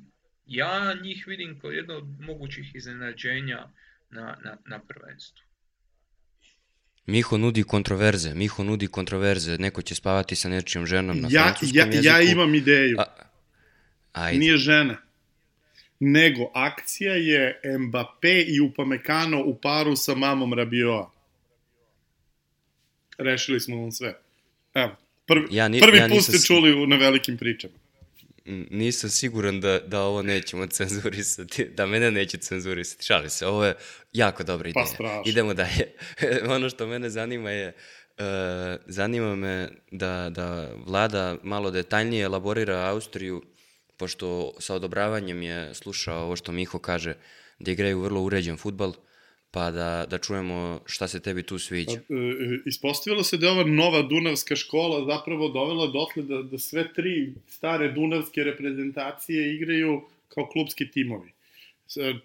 ja njih vidim kao jedno od mogućih iznenađenja na, na, na prvenstvu. Miho nudi kontroverze, Miho nudi kontroverze, neko će spavati sa nečijom ženom na ja, francuskom ja, jeziku. Ja imam ideju. A, ajde. Nije žena. Nego, akcija je Mbappé i Upamecano u paru sa mamom Rabioa. Rešili smo vam sve. Evo, prvi, ja ni, prvi ja put ste čuli na velikim pričama nisam siguran da, da ovo nećemo cenzurisati, da mene neće cenzurisati. Šali se, ovo je jako dobra pa ideja. Pa Idemo dalje. ono što mene zanima je, uh, zanima me da, da vlada malo detaljnije elaborira Austriju, pošto sa odobravanjem je slušao ovo što Miho kaže, da igraju vrlo uređen futbal, pa da, da čujemo šta se tebi tu sviđa. Pa, e, e, ispostavilo se da je ova nova Dunavska škola zapravo dovela dotle da, da sve tri stare Dunavske reprezentacije igraju kao klubski timovi.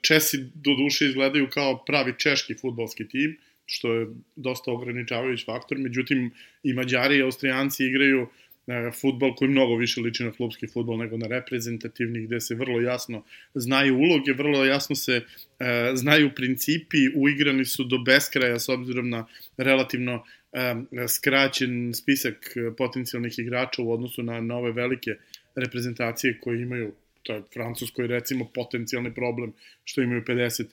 Česi do duše izgledaju kao pravi češki futbolski tim, što je dosta ograničavajući faktor, međutim i Mađari i Austrijanci igraju uh, E, futbol koji mnogo više liči na klubski futbol nego na reprezentativni, gde se vrlo jasno znaju uloge, vrlo jasno se e, znaju principi, uigrani su do beskraja s obzirom na relativno e, skraćen spisak potencijalnih igrača u odnosu na, na ove velike reprezentacije koje imaju, to je Francuskoj recimo potencijalni problem što imaju 50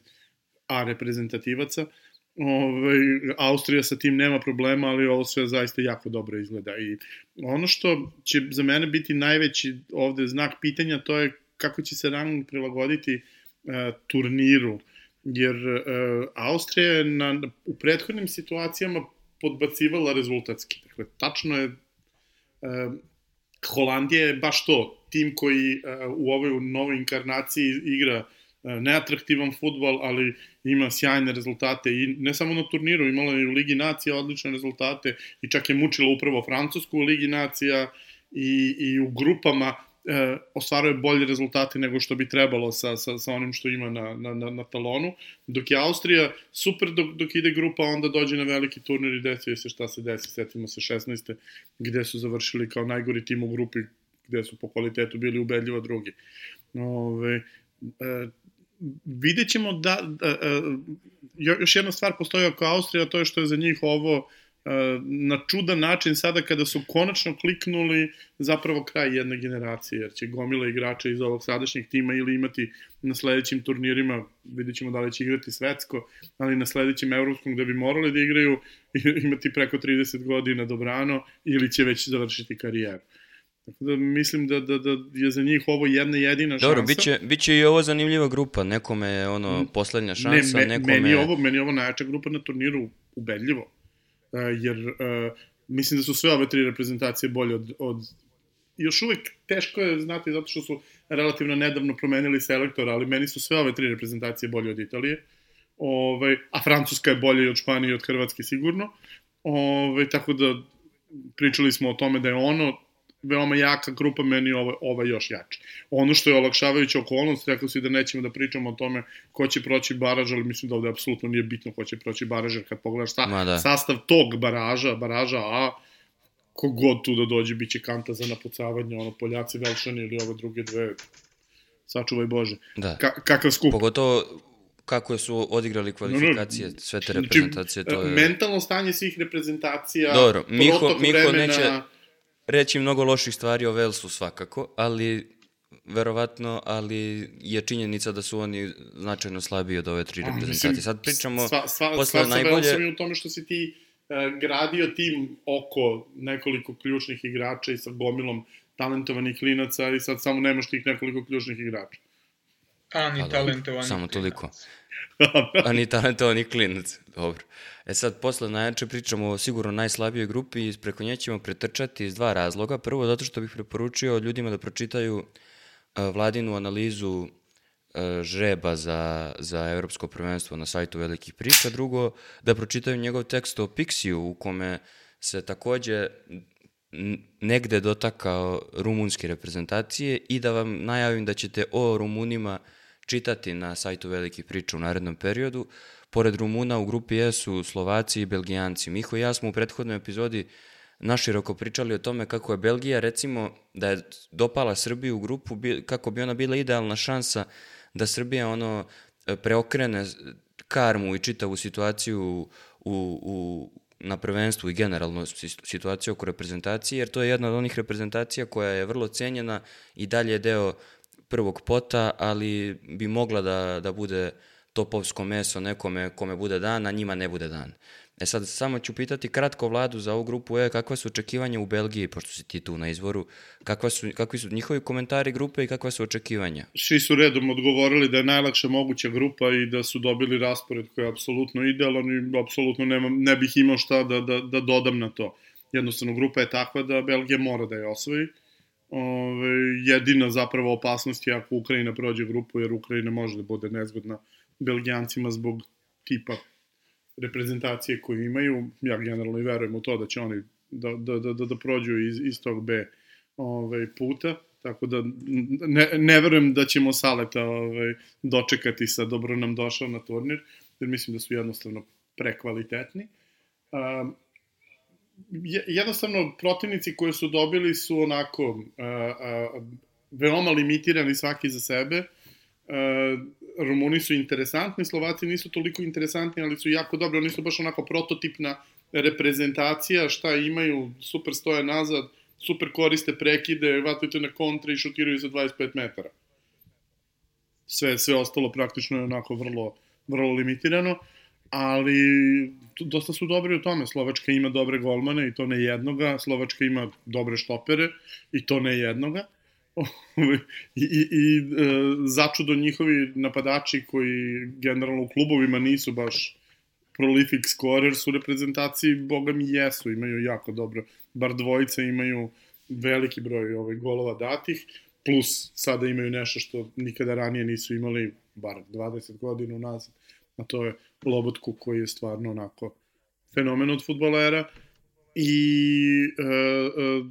A reprezentativaca. Ove, ovaj, Austrija sa tim nema problema, ali ovo sve zaista jako dobro izgleda. I ono što će za mene biti najveći ovde znak pitanja, to je kako će se rang prilagoditi uh, turniru. Jer uh, Austrija je na, u prethodnim situacijama podbacivala rezultatski. Dakle, tačno je uh, Holandija je baš to, tim koji uh, u ovoj novoj inkarnaciji igra uh, neatraktivan futbol, ali ima sjajne rezultate i ne samo na turniru, imala je u Ligi nacija odlične rezultate i čak je mučila upravo Francusku u Ligi nacija i, i u grupama e, ostvaruje bolje rezultate nego što bi trebalo sa, sa, sa onim što ima na, na, na, na talonu, dok je Austrija super dok, dok ide grupa, onda dođe na veliki turnir i desi se šta se desi, setimo se 16. gde su završili kao najgori tim u grupi, gde su po kvalitetu bili ubedljivo drugi. Ove, e, vidjet ćemo da, da e, još jedna stvar postoji oko Austrija, to je što je za njih ovo na čudan način sada kada su konačno kliknuli zapravo kraj jedne generacije, jer će gomila igrača iz ovog sadašnjeg tima ili imati na sledećim turnirima, vidjet ćemo da li će igrati svetsko, ali na sledećem evropskom gde bi morali da igraju imati preko 30 godina dobrano ili će već završiti karijeru. Tako da mislim da, da, da je za njih ovo jedna jedina šansa. Dobro, biće, biće i ovo zanimljiva grupa, nekome je ono poslednja šansa, ne, me, nekome... Meni je ovo, meni je ovo najjača grupa na turniru ubedljivo E, jer uh, mislim da su sve ove tri reprezentacije bolje od, od još uvek teško je znati zato što su relativno nedavno promenili selektora, ali meni su sve ove tri reprezentacije bolje od Italije. Ovaj, a Francuska je bolje od Španije i od Hrvatske sigurno. Ovaj, tako da pričali smo o tome da je ono veoma jaka grupa, meni ova, ova još jače. Ono što je olakšavajuća okolnost, rekao si da nećemo da pričamo o tome ko će proći baraž, ali mislim da ovde apsolutno nije bitno ko će proći baraž, jer kad pogledaš sa, da. sastav tog baraža, baraža A, kogod tu da dođe, bit će kanta za napucavanje, ono, Poljaci, Velšani ili ove druge dve, sačuvaj Bože. Da. Ka kakav skup. Pogotovo kako su odigrali kvalifikacije, no, no, sve te znači, reprezentacije, to je... Mentalno stanje svih reprezentacija, Dobro, Miho, Miho vremena... neće, reći mnogo loših stvari o Velsu svakako, ali verovatno, ali je činjenica da su oni značajno slabiji od ove tri reprezentacije. Sad pričamo sva, sva, posle sva najbolje... Sva u tome što si ti uh, gradio tim oko nekoliko ključnih igrača i sa gomilom talentovanih klinaca i sad samo nemaš tih nekoliko ključnih igrača. A, ni talentovanih Samo toliko. A ni talentovani klinac, dobro. E sad, posle najjače pričamo o sigurno najslabijoj grupi i preko nje ćemo pretrčati iz dva razloga. Prvo, zato što bih preporučio ljudima da pročitaju uh, vladinu analizu uh, žreba za, za evropsko prvenstvo na sajtu Velikih priča. Drugo, da pročitaju njegov tekst o Pixiju u kome se takođe negde dotakao rumunske reprezentacije i da vam najavim da ćete o Rumunima čitati na sajtu Velikih priča u narednom periodu. Pored Rumuna u grupi E su Slovaci i Belgijanci. Miho i ja smo u prethodnoj epizodi naširoko pričali o tome kako je Belgija, recimo, da je dopala Srbiju u grupu, kako bi ona bila idealna šansa da Srbija ono preokrene karmu i čitavu situaciju u, u, na prvenstvu i generalno situaciju oko reprezentacije, jer to je jedna od onih reprezentacija koja je vrlo cenjena i dalje je deo prvog pota, ali bi mogla da, da bude topovsko meso nekome kome bude dan, a njima ne bude dan. E sad, samo ću pitati kratko vladu za ovu grupu E, kakva su očekivanja u Belgiji, pošto si ti tu na izvoru, kakva su, kakvi su njihovi komentari grupe i kakva su očekivanja? Svi su redom odgovorili da je najlakša moguća grupa i da su dobili raspored koji je apsolutno idealan i apsolutno nema, ne bih imao šta da, da, da dodam na to. Jednostavno, grupa je takva da Belgija mora da je osvoji. Ove, jedina zapravo opasnost je ako Ukrajina prođe grupu, jer Ukrajina može da bude nezgodna Belgijancima zbog tipa reprezentacije koju imaju. Ja generalno i verujem u to da će oni da, da, da, da, da prođu iz, iz tog B ovaj, puta. Tako da ne, ne verujem da ćemo Saleta ovaj, dočekati sa dobro nam došao na turnir, jer mislim da su jednostavno prekvalitetni. Um, jednostavno protivnici koje su dobili su onako uh, uh, veoma limitirani svaki za sebe. Uh, Rumuni su interesantni, Slovaci nisu toliko interesantni, ali su jako dobri, oni su baš onako prototipna reprezentacija, šta imaju, super stoje nazad, super koriste prekide, vataju na kontra i šutiraju za 25 metara. Sve, sve ostalo praktično je onako vrlo, vrlo limitirano, ali dosta su dobri u tome. Slovačka ima dobre golmane i to ne jednoga, Slovačka ima dobre štopere i to ne jednoga. I, i, i e, začudo njihovi napadači koji generalno u klubovima nisu baš prolific scorer su reprezentaciji, boga mi jesu, imaju jako dobro, bar dvojice imaju veliki broj ovaj, golova datih, plus sada imaju nešto što nikada ranije nisu imali, bar 20 godina nazad, a to je Lobotku koji je stvarno onako fenomen od futbolera i e, e,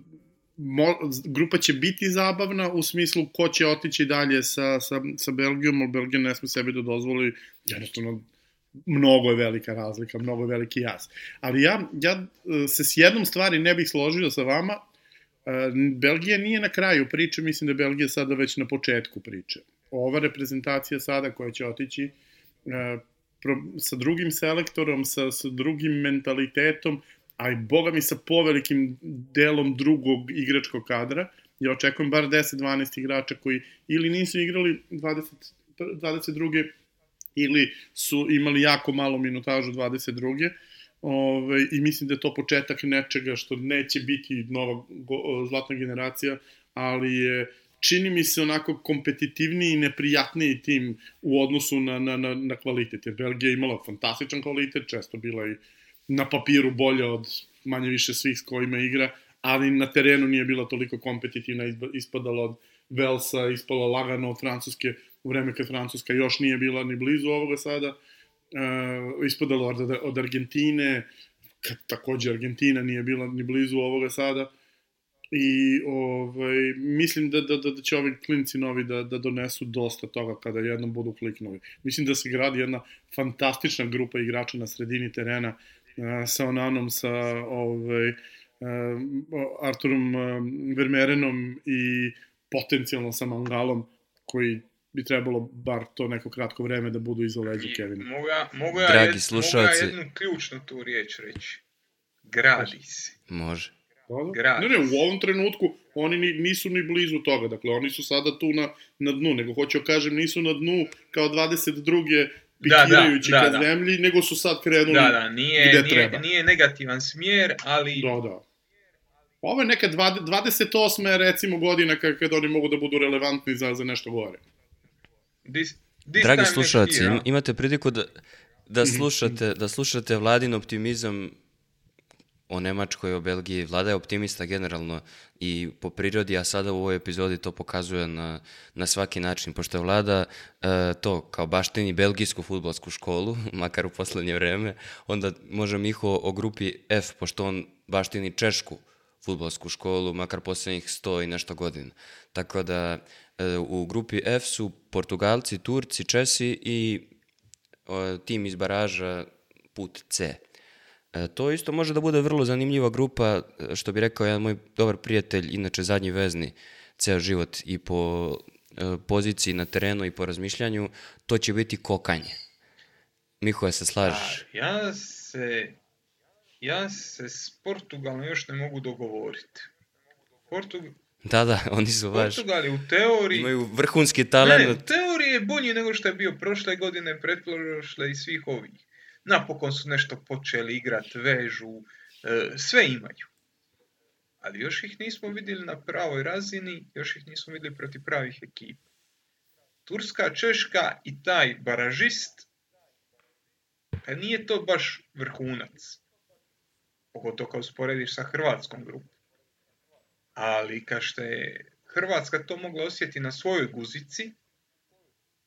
mo, grupa će biti zabavna u smislu ko će otići dalje sa, sa, sa Belgijom, ali Belgija ne sme sebi da dozvoli jednostavno mnogo je velika razlika, mnogo je veliki jaz. Ali ja, ja e, se s jednom stvari ne bih složio sa vama, e, Belgija nije na kraju priče, mislim da je Belgija sada već na početku priče. Ova reprezentacija sada koja će otići e, sa drugim selektorom, sa, sa drugim mentalitetom, a i boga mi sa povelikim delom drugog igračkog kadra, ja očekujem bar 10-12 igrača koji ili nisu igrali 20, 22 ili su imali jako malo minutažu 22. Ove, I mislim da je to početak nečega što neće biti nova go, zlatna generacija, ali je čini mi se onako kompetitivniji i neprijatniji tim u odnosu na, na, na, na kvalitet. Jer Belgija je imala fantastičan kvalitet, često bila i na papiru bolja od manje više svih s kojima igra, ali na terenu nije bila toliko kompetitivna, ispadala od Velsa, ispala lagano od Francuske, u vreme kad Francuska još nije bila ni blizu ovoga sada, uh, ispadalo od, od Argentine, kad takođe Argentina nije bila ni blizu ovoga sada, i ovaj, mislim da, da, da, da će ovi klinci novi da, da donesu dosta toga kada jednom budu kliknuli. Mislim da se gradi jedna fantastična grupa igrača na sredini terena uh, sa Onanom, sa ovaj, uh, Arturom uh, Vermerenom i potencijalno sa Mangalom koji bi trebalo bar to neko kratko vreme da budu iza leđa Kevina. Mogu ja, mogu ja, Dragi jed, mogu ja jednu ključnu tu riječ reći. Gradi se. Može. Da, da. Gradi ne, ne, u ovom trenutku oni ni, nisu ni blizu toga. Dakle, oni su sada tu na, na dnu. Nego, hoću da kažem, nisu na dnu kao 22 pikirajući da, da, da, ka da. zemlji, nego su sad krenuli da, da, nije, gde nije, treba. Nije negativan smjer, ali... Da, da. Ovo je neka 28. recimo godina kada oni mogu da budu relevantni za, za nešto gore. This, this Dragi slušalci, imate priliku da, da, mhm. slušate, da slušate vladin optimizam o Nemačkoj, o Belgiji. Vlada je optimista generalno i po prirodi, a sada u ovoj epizodi to pokazuje na, na svaki način, pošto je Vlada e, to kao baštini belgijsku futbolsku školu, makar u poslednje vreme, onda može Miho o grupi F, pošto on baštini češku futbolsku školu, makar poslednjih 100 i nešto godina. Tako da E, u grupi F su Portugalci, Turci, Česi i tim iz baraža put C. E, to isto može da bude vrlo zanimljiva grupa, e, što bi rekao jedan moj dobar prijatelj, inače zadnji vezni, ceo život i po poziciji na terenu i po razmišljanju, to će biti kokanje. Miho, je se slažeš? Ja se, ja se s Portugalom još ne mogu dogovoriti. Portug, Da, da, oni su baš... Portugali u teoriji... Imaju vrhunski talent. Ne, u teoriji je bolji nego što je bio prošle godine, pretprošle i svih ovih. Napokon su nešto počeli igrati, vežu, e, sve imaju. Ali još ih nismo videli na pravoj razini, još ih nismo videli protiv pravih ekipa. Turska, Češka i taj baražist, pa nije to baš vrhunac. Pogotovo kao sporediš sa hrvatskom grupom ali kao što je Hrvatska to mogla osjeti na svojoj guzici,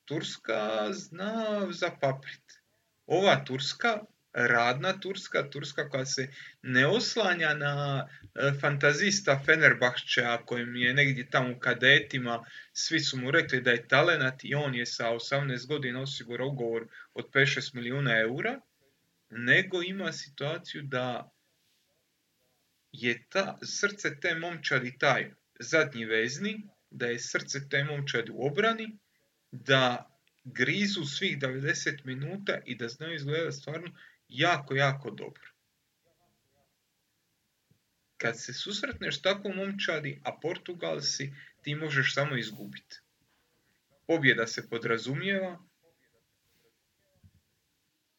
Turska zna zapaprit. Ova Turska, radna Turska, Turska koja se ne oslanja na e, fantazista Fenerbahčea kojem je negdje tamo u kadetima, svi su mu rekli da je talenat i on je sa 18 godina osigurao ugovor od 5-6 milijuna eura, nego ima situaciju da je ta, srce te momčadi taj zadnji vezni, da je srce te momčadi u obrani, da grizu svih 90 minuta i da znaju izgleda stvarno jako, jako dobro. Kad se susretneš tako momčadi, a Portugal si, ti možeš samo izgubiti. Pobjeda se podrazumijeva,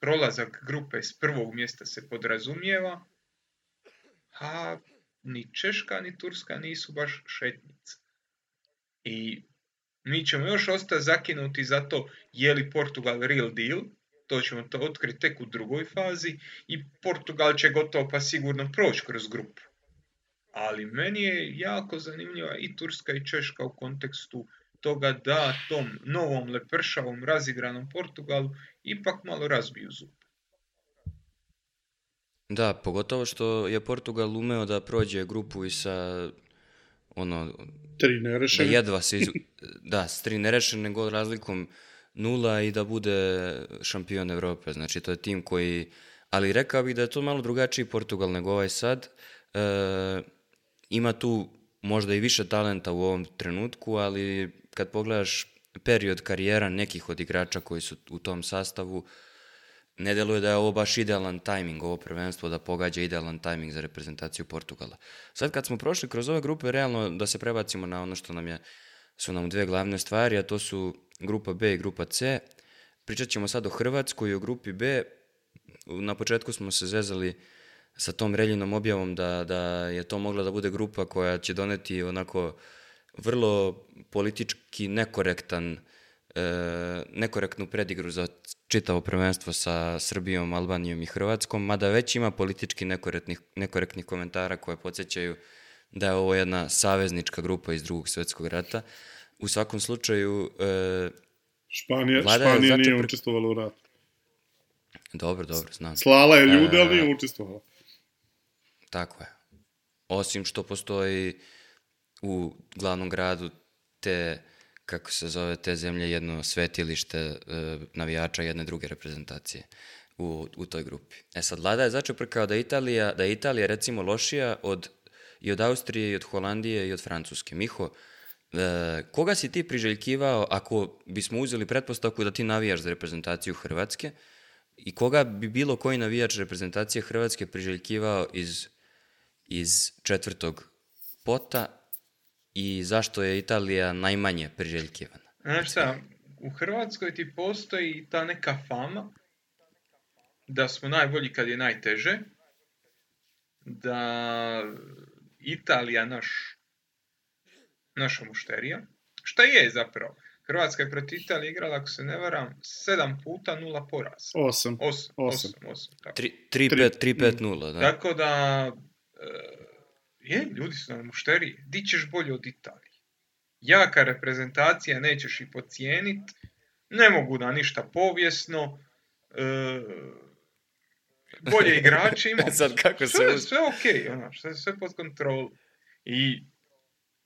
prolazak grupe s prvog mjesta se podrazumijeva, a ni Češka ni Turska nisu baš šetnica. I mi ćemo još ostati zakinuti za to je li Portugal real deal, to ćemo to otkriti tek u drugoj fazi i Portugal će gotovo pa sigurno proći kroz grupu. Ali meni je jako zanimljiva i Turska i Češka u kontekstu toga da tom novom lepršavom razigranom Portugalu ipak malo razbiju zub. Da, pogotovo što je Portugal umeo da prođe grupu i sa ono... Tri nerešene. Da jedva se iz... da, s tri nerešene gol razlikom nula i da bude šampion Evrope. Znači, to je tim koji... Ali rekao bih da je to malo drugačiji Portugal nego ovaj sad. E, ima tu možda i više talenta u ovom trenutku, ali kad pogledaš period karijera nekih od igrača koji su u tom sastavu, ne deluje da je ovo baš idealan tajming, ovo prvenstvo da pogađa idealan tajming za reprezentaciju Portugala. Sad kad smo prošli kroz ove grupe, realno da se prebacimo na ono što nam je, su nam dve glavne stvari, a to su grupa B i grupa C. Pričat ćemo sad o Hrvatskoj i o grupi B. Na početku smo se zezali sa tom reljinom objavom da, da je to mogla da bude grupa koja će doneti onako vrlo politički nekorektan e, nekorektnu predigru za čitavo prvenstvo sa Srbijom, Albanijom i Hrvatskom, mada već ima politički nekorektnih, nekorektnih komentara koje podsjećaju da je ovo jedna saveznička grupa iz drugog svetskog rata. U svakom slučaju... E, Španija, Španija nije pre... učestvovala u ratu. Dobro, dobro, znam. Slala je ljude, e, ali nije učestvovala. Tako je. Osim što postoji u glavnom gradu te kako se zove te zemlje jedno svetilište e, navijača jedne druge reprezentacije u, u toj grupi. E sad, Vlada je začeprkao da Italija, da je Italija recimo lošija od, i od Austrije, i od Holandije, i od Francuske. Miho, e, koga si ti priželjkivao ako bismo uzeli pretpostavku da ti navijaš za reprezentaciju Hrvatske i koga bi bilo koji navijač reprezentacije Hrvatske priželjkivao iz, iz četvrtog pota i zašto je Italija najmanje priželjkivana? Znaš šta, u Hrvatskoj ti postoji ta neka fama da smo najbolji kad je najteže, da Italija naš naša mušterija, šta je zapravo? Hrvatska je protiv Italije igrala, ako se ne varam, sedam puta nula poraz. Osam. Osam, osam. osam, tako. 3-5-0, da. Tako da, e, je, ljudi su na mušteriji. Di ćeš bolje od Italije? Jaka reprezentacija, nećeš i pocijenit. Ne mogu da ništa povijesno. E, bolje igrači ima. Sad kako se... Sve, sve ok, ono, sve, sve pod kontrolu. I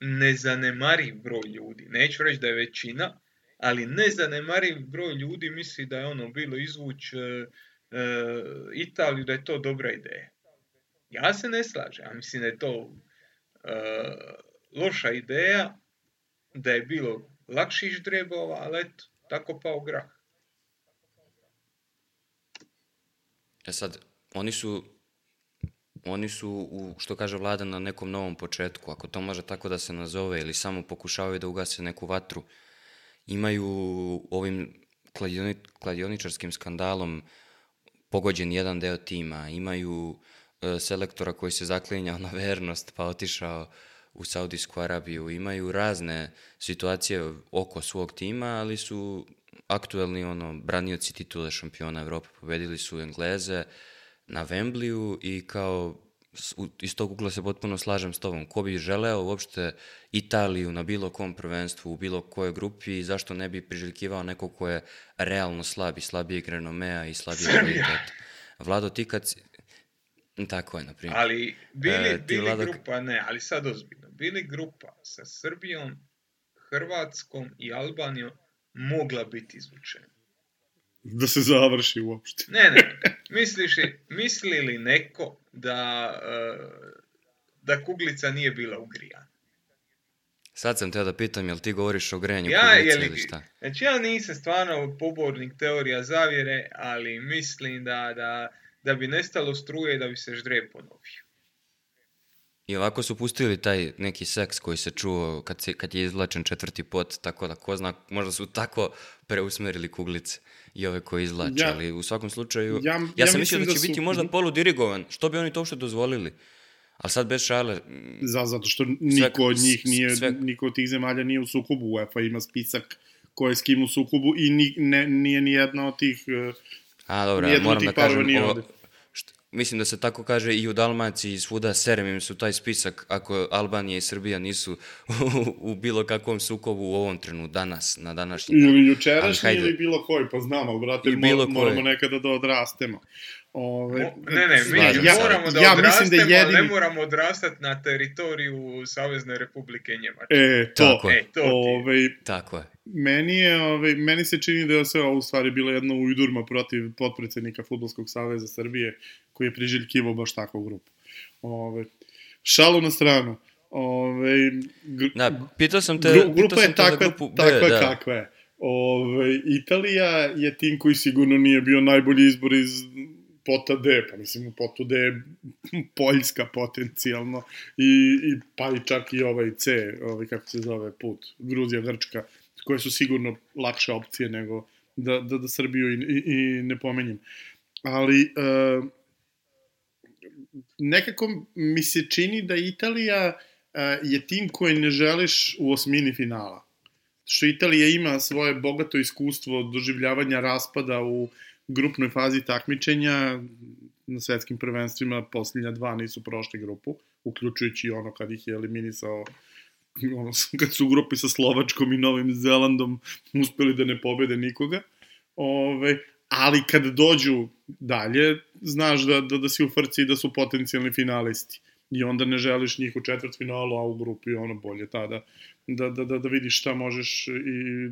nezanemariv broj ljudi. Neću reći da je većina, ali nezanemariv broj ljudi misli da je ono bilo izvuć e, e, Italiju, da je to dobra ideja. Ja se ne slažem, ja mislim da je to uh, loša ideja, da je bilo lakših ždrebova, ali eto, tako pao grah. E sad, oni su oni su, u, što kaže vlada, na nekom novom početku, ako to može tako da se nazove, ili samo pokušavaju da ugase neku vatru, imaju ovim kladioni, kladioničarskim skandalom pogođen jedan deo tima, imaju selektora koji se zaklinjao na vernost pa otišao u Saudijsku Arabiju. Imaju razne situacije oko svog tima, ali su aktuelni ono, branioci titule šampiona Evrope. Pobedili su Engleze na Wembliju i kao iz tog ugla se potpuno slažem s tobom. Ko bi želeo uopšte Italiju na bilo kom prvenstvu, u bilo kojoj grupi i zašto ne bi priželjkivao neko ko je realno slab i slabijeg renomea i slabijeg kvaliteta. Vlado, ti kad, Tako je, na primjer. Ali bili, e, bili vlada... grupa, ne, ali sad ozbiljno, bili grupa sa Srbijom, Hrvatskom i Albanijom mogla biti izvučena. Da se završi uopšte. Ne, ne, misliš, misli li neko da, uh, da kuglica nije bila ugrijana? Sad sam teo da pitam, jel ti govoriš o grejanju ja, kuglice ili šta? Znači, ja nisam stvarno pobornik teorija zavjere, ali mislim da, da da bi nestalo struje i da bi se ždreb ponovio. I ovako su pustili taj neki seks koji se čuo kad, se, kad je izvlačen četvrti pot, tako da ko zna, možda su tako preusmerili kuglice i ove koje izvlače, ja, ali u svakom slučaju, ja, ja, ja sam mislio da će da su... biti možda polu dirigovan, što bi oni to uopšte dozvolili? Ali sad bez šale... Za, zato što niko sve, od njih nije, sve... niko od tih zemalja nije u sukobu, UEFA ima spisak ko je s kim u sukobu i ni, ne, nije ni jedna od tih... A, dobro, moram da kažem, ovo, mislim da se tako kaže i u Dalmaciji i svuda serem im su taj spisak ako Albanija i Srbija nisu u, u bilo kakvom sukobu u ovom trenu, danas, na današnji dan. Ili jučerašnji ili bilo koji, pa znam, ali brate, bilo moramo nekada da odrastemo. Ove, ne, ne, mi ja, moramo da ja odrastemo, da jedini... ne moramo odrastati na teritoriju Savezne republike Njemačke. E, to. Tako je. E, to ove, Tako je. Meni, je, ove, meni se čini da je sve ovo u stvari bila jedna ujdurma protiv potpredsednika Futbolskog saveza Srbije, koji je priželjkivo baš takvu grupu. Ove, šalu na stranu. Ove, gr... Da, pitao sam te, gru, grupa je takva, grupu takva da. kakva je. Ove, Italija je tim koji sigurno nije bio najbolji izbor iz pota D, pa mislim u potu D je Poljska potencijalno i, i pa i čak i ovaj C, ovaj kako se zove put, Gruzija, Grčka, koje su sigurno lakše opcije nego da, da, da Srbiju i, i, i ne pomenjem. Ali e, nekako mi se čini da Italija e, je tim koji ne želiš u osmini finala. Što Italija ima svoje bogato iskustvo doživljavanja raspada u grupnoj fazi takmičenja na svetskim prvenstvima posljednja dva nisu prošli grupu, uključujući ono kad ih je eliminisao ono, kad su u grupi sa Slovačkom i Novim Zelandom uspeli da ne pobede nikoga. Ove, ali kad dođu dalje, znaš da, da, da si u frci i da su potencijalni finalisti. I onda ne želiš njih u četvrt finalu, a u grupi ono bolje tada da, da, da, da vidiš šta možeš i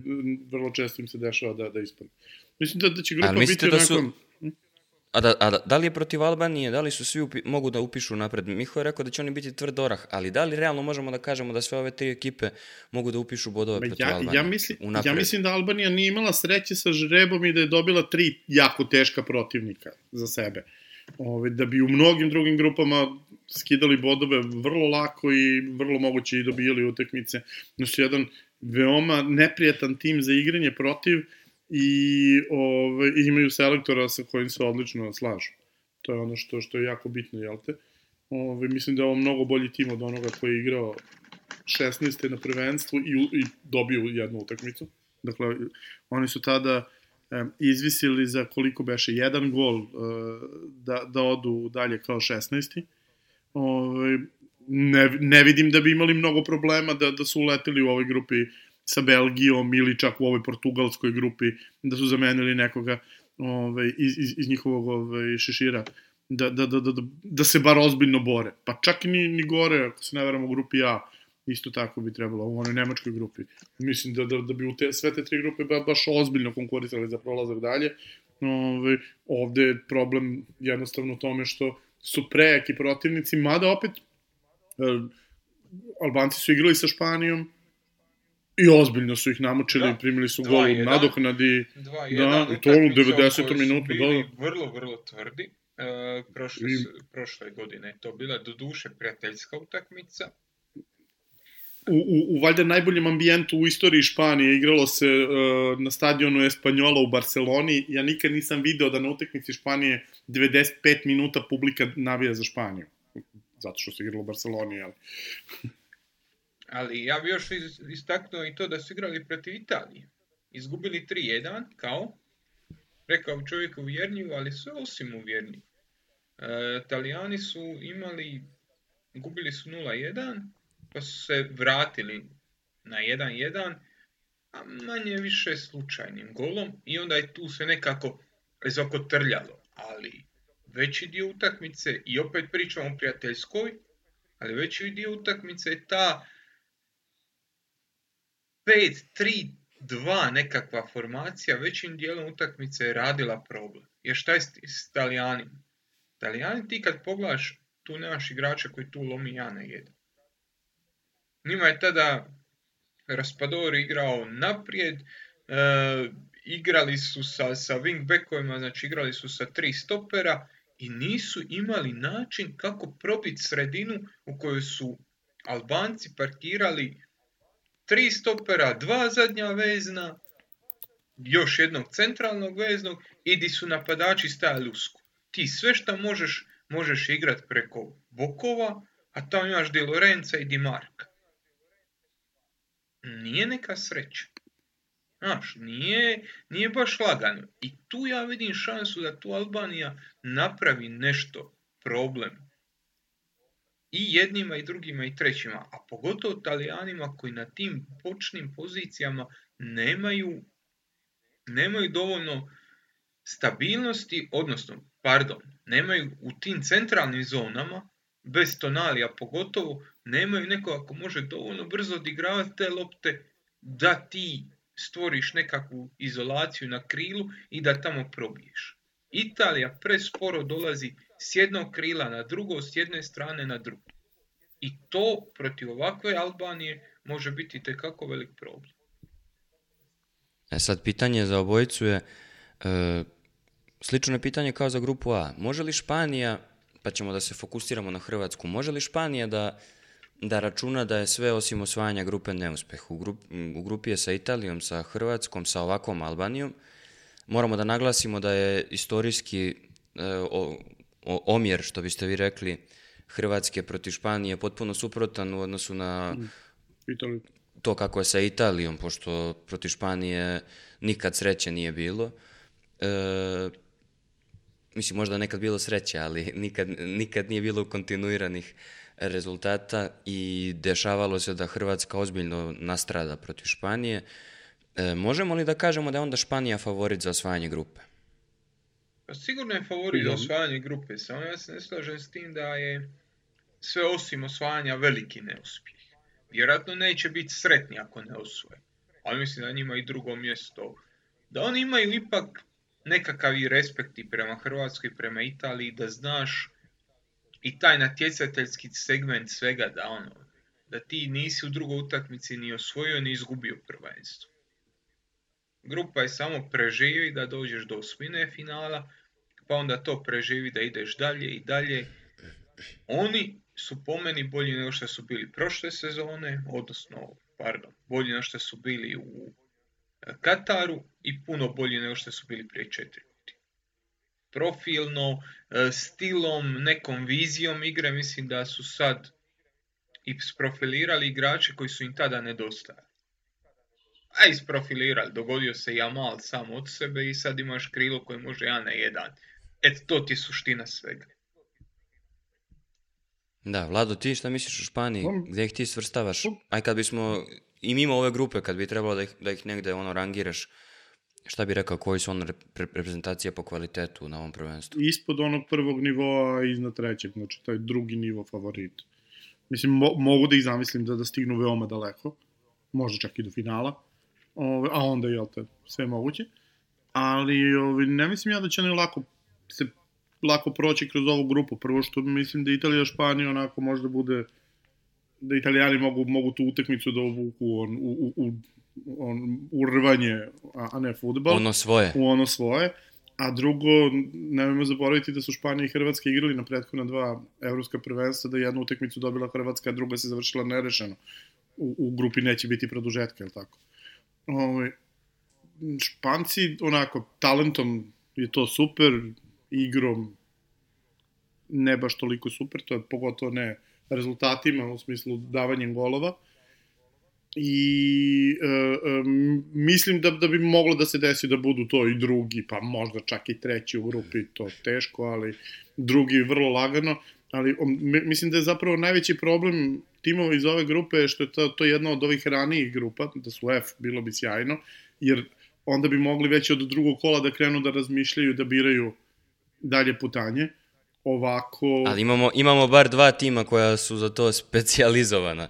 vrlo često im se dešava da, da ispadne. Mislim da, da će grupa biti da su... A da, a da, da li je protiv Albanije, da li su svi upi, mogu da upišu napred? Miho je rekao da će oni biti tvrd orah, ali da li realno možemo da kažemo da sve ove tri ekipe mogu da upišu bodove protiv ja, Albanije? Ja mislim, ja mislim da Albanija nije imala sreće sa žrebom i da je dobila tri jako teška protivnika za sebe. Ove, da bi u mnogim drugim grupama skidali bodove vrlo lako i vrlo moguće i dobijali utakmice. Znači, jedan veoma neprijatan tim za igranje protiv i ove, imaju selektora sa kojim se odlično slažu. To je ono što, što je jako bitno, jel te? Ove, mislim da je ovo mnogo bolji tim od onoga koji je igrao 16. na prvenstvu i, i dobio jednu utakmicu. Dakle, oni su tada izvisili za koliko beše jedan gol e, da, da odu dalje kao 16. Ove, ne, ne vidim da bi imali mnogo problema da, da su uleteli u ovoj grupi sa Belgijom ili čak u ovoj portugalskoj grupi da su zamenili nekoga ovaj, iz, iz, iz njihovog ovaj, šešira da, da, da, da, da se bar ozbiljno bore. Pa čak ni, ni gore, ako se ne veram u grupi A, isto tako bi trebalo u onoj nemačkoj grupi. Mislim da, da, da bi u te, sve te tri grupe ba, baš ozbiljno konkurisali za prolazak dalje. Ove, ovaj, ovde je problem jednostavno u tome što su prejaki protivnici, mada opet e, Albanci su igrali sa Španijom, I ozbiljno su ih namučili, da. primili su gol u nadoknadi. Da, i to u 90. minutu. Da, da. vrlo, vrlo tvrdi. E, prošle, I... prošle godine je to bila do duše prijateljska utakmica. U, u, u valjda najboljem ambijentu u istoriji Španije igralo se uh, na stadionu Espanjola u Barceloni. Ja nikad nisam video da na utakmici Španije 95 minuta publika navija za Španiju. Zato što se igralo u Barceloni, ali... Ali ja bih još istaknuo i to da su igrali protiv Italije. Izgubili 3-1, kao, rekao čovjek uvjernjivo, ali sve osim uvjernjivo. E, Italijani su imali, gubili su 0-1, pa su se vratili na 1-1, a manje više slučajnim golom i onda je tu se nekako trljalo. ali veći dio utakmice, i opet pričamo o prijateljskoj, ali veći dio utakmice je ta 5-3-2 nekakva formacija većim dijelom utakmice je radila problem. Jer šta je s, Italijanima? Italijani ti kad pogledaš, tu nemaš igrača koji tu lomi ja na jedan. Njima je tada Raspadori igrao naprijed, e, igrali su sa, sa wingbackovima, znači igrali su sa tri stopera i nisu imali način kako probiti sredinu u kojoj su Albanci parkirali tri stopera, dva zadnja vezna, još jednog centralnog veznog i di su napadači stajali usku. Ti sve što možeš, možeš igrat preko bokova, a tamo imaš Di Lorenza i Di Marka. Nije neka sreća. Znaš, nije, nije baš lagano. I tu ja vidim šansu da tu Albanija napravi nešto, problem. I jednima i drugima i trećima, a pogotovo Talijanima koji na tim počnim pozicijama nemaju, nemaju dovoljno stabilnosti, odnosno, pardon, nemaju u tim centralnim zonama, bez tonalija pogotovo, nemaju neko ako može dovoljno brzo odigravati te lopte da ti stvoriš nekakvu izolaciju na krilu i da tamo probiješ. Italija presporo dolazi s jednog krila na drugo, s jedne strane na drugo. I to protiv ovakve Albanije može biti tekako velik problem. E sad, pitanje za obojicu je, e, slično je pitanje kao za grupu A. Može li Španija, pa ćemo da se fokusiramo na Hrvatsku, može li Španija da da računa da je sve osim osvajanja grupe neuspeh. U, grup, u grupi je sa Italijom, sa Hrvatskom, sa ovakvom Albanijom. Moramo da naglasimo da je istorijski e, o, o, omjer, što biste vi rekli, Hrvatske protiv Španije potpuno suprotan u odnosu na Italiju. to kako je sa Italijom, pošto protiv Španije nikad sreće nije bilo. E, mislim, možda nekad bilo sreće, ali nikad, nikad nije bilo kontinuiranih rezultata i dešavalo se da Hrvatska ozbiljno nastrada protiv Španije. E, možemo li da kažemo da je onda Španija favorit za osvajanje grupe? Pa sigurno je favorit za osvajanje grupe, samo ja se ne slažem s tim da je sve osim osvajanja veliki neuspjeh. Vjerojatno neće biti sretni ako ne osvoje. Ali mislim da njima i drugo mjesto. Da oni imaju ipak nekakav i respekt i prema Hrvatskoj i prema Italiji, da znaš i taj natjecateljski segment svega da ono, da ti nisi u drugoj utakmici ni osvojio ni izgubio prvenstvo. Grupa je samo preživi da dođeš do osmine finala, pa onda to preživi da ideš dalje i dalje. Oni su po meni bolji nego što su bili prošle sezone, odnosno, pardon, bolji nego što su bili u e, Kataru i puno bolji nego što su bili prije četiri profilno, e, stilom, nekom vizijom igre, mislim da su sad i sprofilirali igrače koji su im tada nedostajali. A isprofilirali, dogodio se Jamal sam od sebe i sad imaš krilo koje može jedan na jedan. Eto, to ti je suština svega. Da, Vlado, ti šta misliš o Španiji? Gdje ih ti svrstavaš? Aj kad bismo, i mimo ove grupe, kad bi trebalo da ih, da ih negde ono rangiraš, Šta bi rekao, koji su ono reprezentacije po kvalitetu na ovom prvenstvu? Ispod onog prvog nivoa iznad trećeg, znači taj drugi nivo favorit. Mislim, mo mogu da ih zamislim da, da stignu veoma daleko, možda čak i do finala, ove, a onda, jel te, sve moguće. Ali ove, ne mislim ja da će ne lako se lako proći kroz ovu grupu. Prvo što mislim da Italija Španija onako možda bude da Italijani mogu, mogu tu utakmicu da uvuku on, u, u, u on, urvanje, a, a ne futbal. Ono svoje. U ono svoje. A drugo, nemojmo zaboraviti da su Španija i Hrvatska igrali na prethodna dva evropska prvenstva, da je jednu utekmicu dobila Hrvatska, a druga se završila nerešeno. U, u grupi neće biti produžetka, je tako? Ove, ovaj, Španci, onako, talentom je to super, igrom ne baš toliko super, to je pogotovo ne rezultatima u smislu davanjem golova. I e, e, mislim da, da bi moglo da se desi da budu to i drugi, pa možda čak i treći u grupi, to teško, ali drugi vrlo lagano, ali mislim da je zapravo najveći problem timova iz ove grupe što je to, to jedna od ovih ranijih grupa, da su F, bilo bi sjajno, jer onda bi mogli već od drugog kola da krenu da razmišljaju, da biraju dalje putanje. Ovako... Ali imamo, imamo bar dva tima koja su za to specializovana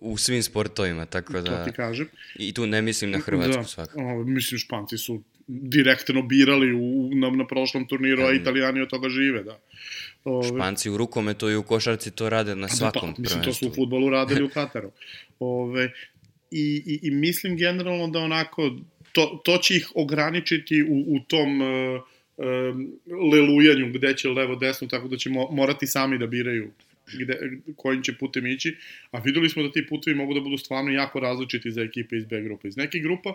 u svim sportovima, tako da... To ti kažem. I tu ne mislim na Hrvatsku da, svakako. O, mislim, Španci su direktno birali u, na, na prošlom turniru, a Italijani od toga žive, da. Ove, Španci u rukometu i u košarci to rade na svakom da, pa, Mislim, to su u futbolu radili u Kataru. Ove, i, i, I mislim generalno da onako, to, to će ih ograničiti u, u tom uh, um, lelujanju gde će levo desno, tako da će mo morati sami da biraju gde, kojim će putem ići, a videli smo da ti putevi mogu da budu stvarno jako različiti za ekipe iz B grupe. Iz nekih grupa,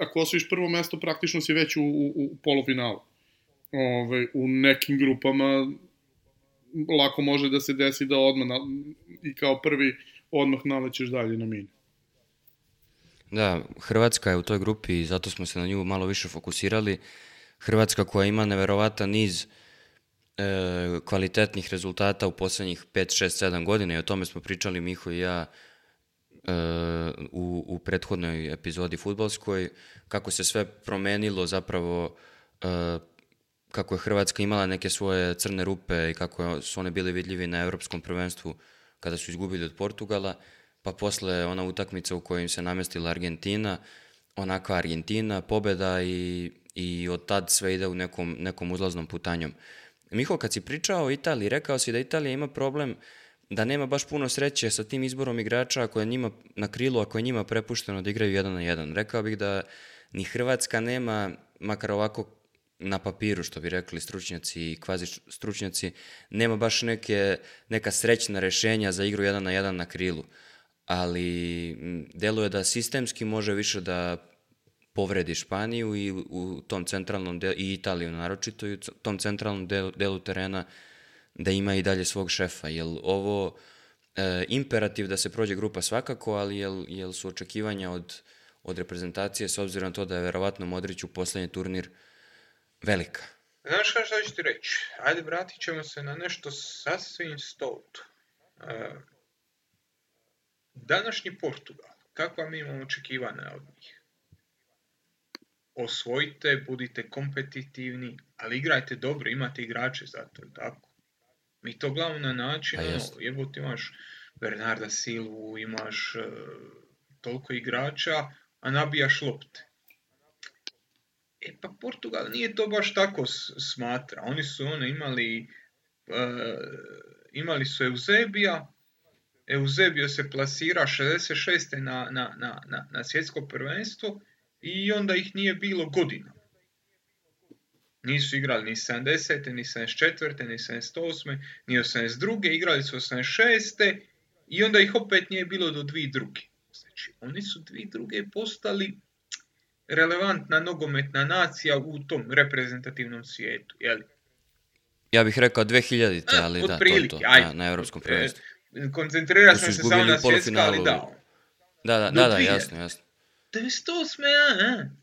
ako osvojiš prvo mesto, praktično si već u, u, u polufinalu. Ove, u nekim grupama lako može da se desi da odmah na, i kao prvi odmah nalećeš dalje na mini. Da, Hrvatska je u toj grupi i zato smo se na nju malo više fokusirali. Hrvatska koja ima neverovatan niz e, kvalitetnih rezultata u poslednjih 5, 6, 7 godina i o tome smo pričali Miho i ja u, u prethodnoj epizodi futbolskoj, kako se sve promenilo zapravo e, kako je Hrvatska imala neke svoje crne rupe i kako su one bili vidljivi na evropskom prvenstvu kada su izgubili od Portugala, pa posle ona utakmica u kojoj se namestila Argentina, onaka Argentina, pobeda i, i od tad sve ide u nekom, nekom uzlaznom putanjom. Miho, kad si pričao o Italiji, rekao si da Italija ima problem da nema baš puno sreće sa tim izborom igrača ako je njima na krilu, ako je njima prepušteno da igraju jedan na jedan. Rekao bih da ni Hrvatska nema, makar ovako na papiru, što bi rekli stručnjaci i kvazi stručnjaci, nema baš neke, neka srećna rešenja za igru jedan na jedan na krilu. Ali deluje da sistemski može više da povredi Španiju i u tom centralnom delu, i Italiju naročito, i u tom centralnom delu, delu terena da ima i dalje svog šefa. Jel ovo e, imperativ da se prođe grupa svakako, ali jel, jel su očekivanja od, od reprezentacije s obzirom na to da je verovatno Modrić u poslednji turnir velika? Znaš šta, ću ti reći? Ajde, vratit ćemo se na nešto sasvim stouto. E, današnji Portugal, kakva mi imamo očekivanja od njih? osvojite, budite kompetitivni, ali igrajte dobro, imate igrače za to, tako? Mi to glavno na način, pa ono, jebo ti imaš Bernarda Silvu, imaš uh, toliko igrača, a nabijaš lopte. E pa Portugal nije to baš tako smatra. Oni su ono imali uh, imali su Eusebija, Eusebio se plasira 66. na, na, na, na, na svjetsko prvenstvo i onda ih nije bilo godina. Nisu igrali ni 70. ni 74. ni 78. ni 82. Igrali su 86. I onda ih opet nije bilo do dvi druge. Znači, oni su dvi druge postali relevantna nogometna nacija u tom reprezentativnom svijetu, jeli? Ja bih rekao 2000 ali da, to, to, na, na evropskom prvenstvu. E, koncentrira sam se samo na svjetska, ali da. Da, da, da, da, jasno, jasno. 98. a?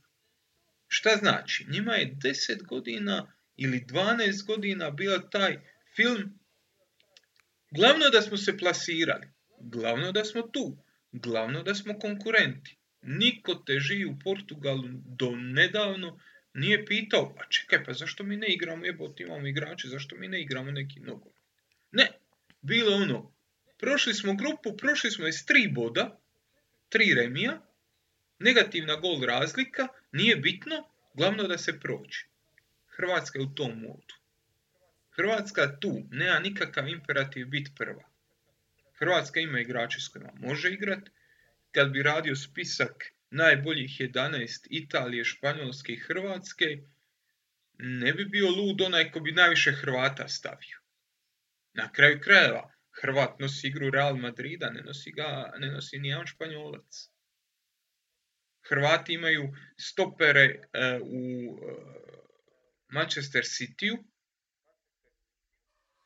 Šta znači? Njima je 10 godina ili 12 godina bio taj film Glavno da smo se plasirali, glavno da smo tu, glavno da smo konkurenti. Niko te živi u Portugalu do nedavno nije pitao, pa čekaj, pa zašto mi ne igramo, jebot imamo igrače, zašto mi ne igramo neki nogo? Ne, bilo ono, prošli smo grupu, prošli smo iz tri boda, tri remija, Negativna gol razlika, nije bitno, glavno da se prođe. Hrvatska je u tom modu. Hrvatska tu nema nikakav imperativ biti prva. Hrvatska ima igrače s kojima može igrat. Kad bi radio spisak najboljih 11 Italije, Španjolske i Hrvatske, ne bi bio lud onaj ko bi najviše Hrvata stavio. Na kraju krajeva, Hrvat nosi igru Real Madrida, ne nosi, ga, ne nosi ni jedan Španjolac. Hrvati imaju stopere e, u e, Manchester City-u,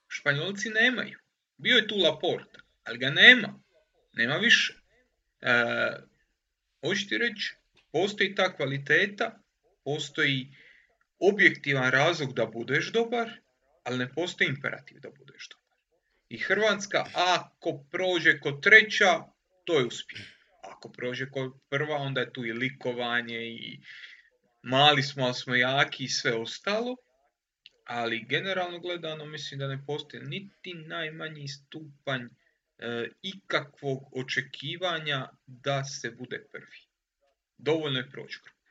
Španjolci nemaju. Bio je tu Laporta, ali ga nema. Nema više. E, hoću ti reći, postoji ta kvaliteta, postoji objektivan razlog da budeš dobar, ali ne postoji imperativ da budeš dobar. I Hrvatska, ako prođe kod treća, to je uspjeh ako prođe kod prva, onda je tu i likovanje i mali smo, ali smo jaki i sve ostalo. Ali generalno gledano mislim da ne postoji niti najmanji stupanj e, ikakvog očekivanja da se bude prvi. Dovoljno je proći grupu.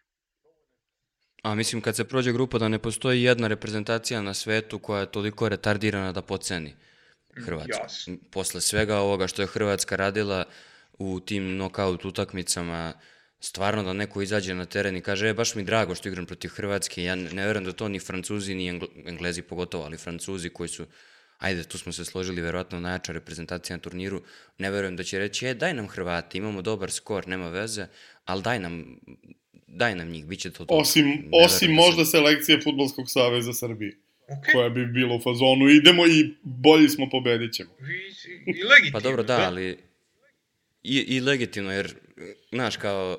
A mislim kad se prođe grupa da ne postoji jedna reprezentacija na svetu koja je toliko retardirana da poceni Hrvatsku. Jasno. Posle svega ovoga što je Hrvatska radila, u tim knockout utakmicama stvarno da neko izađe na teren i kaže, e, baš mi drago što igram protiv Hrvatske, ja ne verujem da to ni Francuzi, ni Englezi pogotovo, ali Francuzi koji su, ajde, tu smo se složili, verovatno najjača reprezentacija na turniru, ne verujem da će reći, e, daj nam Hrvati, imamo dobar skor, nema veze, ali daj nam, daj nam njih, bit će to. Osim, osim da možda se... selekcije Futbolskog saveza Srbije. Okay. koja bi bila u fazonu, idemo i bolji smo, pobedit ćemo. I, i legitimno. Pa dobro, da, da. ali i, i legitimno, jer, znaš, kao,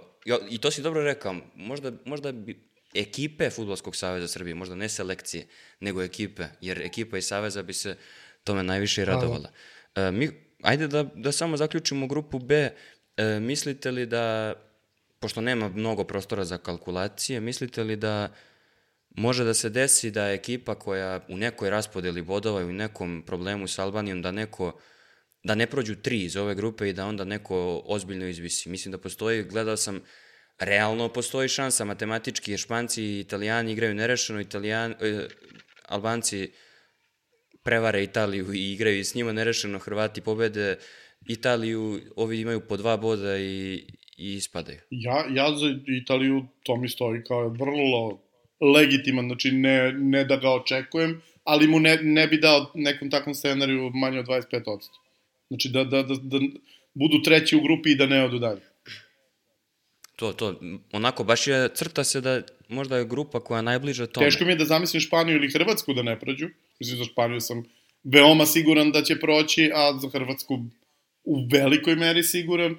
i to si dobro rekao, možda, možda bi ekipe Futbolskog saveza Srbije, možda ne selekcije, nego ekipe, jer ekipa i saveza bi se tome najviše radovala. E, mi, ajde da, da samo zaključimo grupu B, e, mislite li da, pošto nema mnogo prostora za kalkulacije, mislite li da može da se desi da ekipa koja u nekoj raspodeli bodova i u nekom problemu sa Albanijom, da neko da ne prođu tri iz ove grupe i da onda neko ozbiljno izvisi. Mislim da postoji, gledao sam, realno postoji šansa matematički, Španci i Italijani igraju nerešeno, Italijan, eh, Albanci prevare Italiju i igraju s njima nerešeno, Hrvati pobede Italiju, ovi imaju po dva boda i, i ispadaju. Ja, ja za Italiju to mi stoji kao vrlo legitiman, znači ne, ne da ga očekujem, ali mu ne, ne bi dao nekom takvom scenariju manje od 25%. Znači da, da, da, da budu treći u grupi i da ne odu dalje. To, to, onako, baš je, crta se da možda je grupa koja je najbliža tome. Teško mi je da zamislim Španiju ili Hrvatsku da ne prođu. Mislim, za Španiju sam veoma siguran da će proći, a za Hrvatsku u velikoj meri siguran,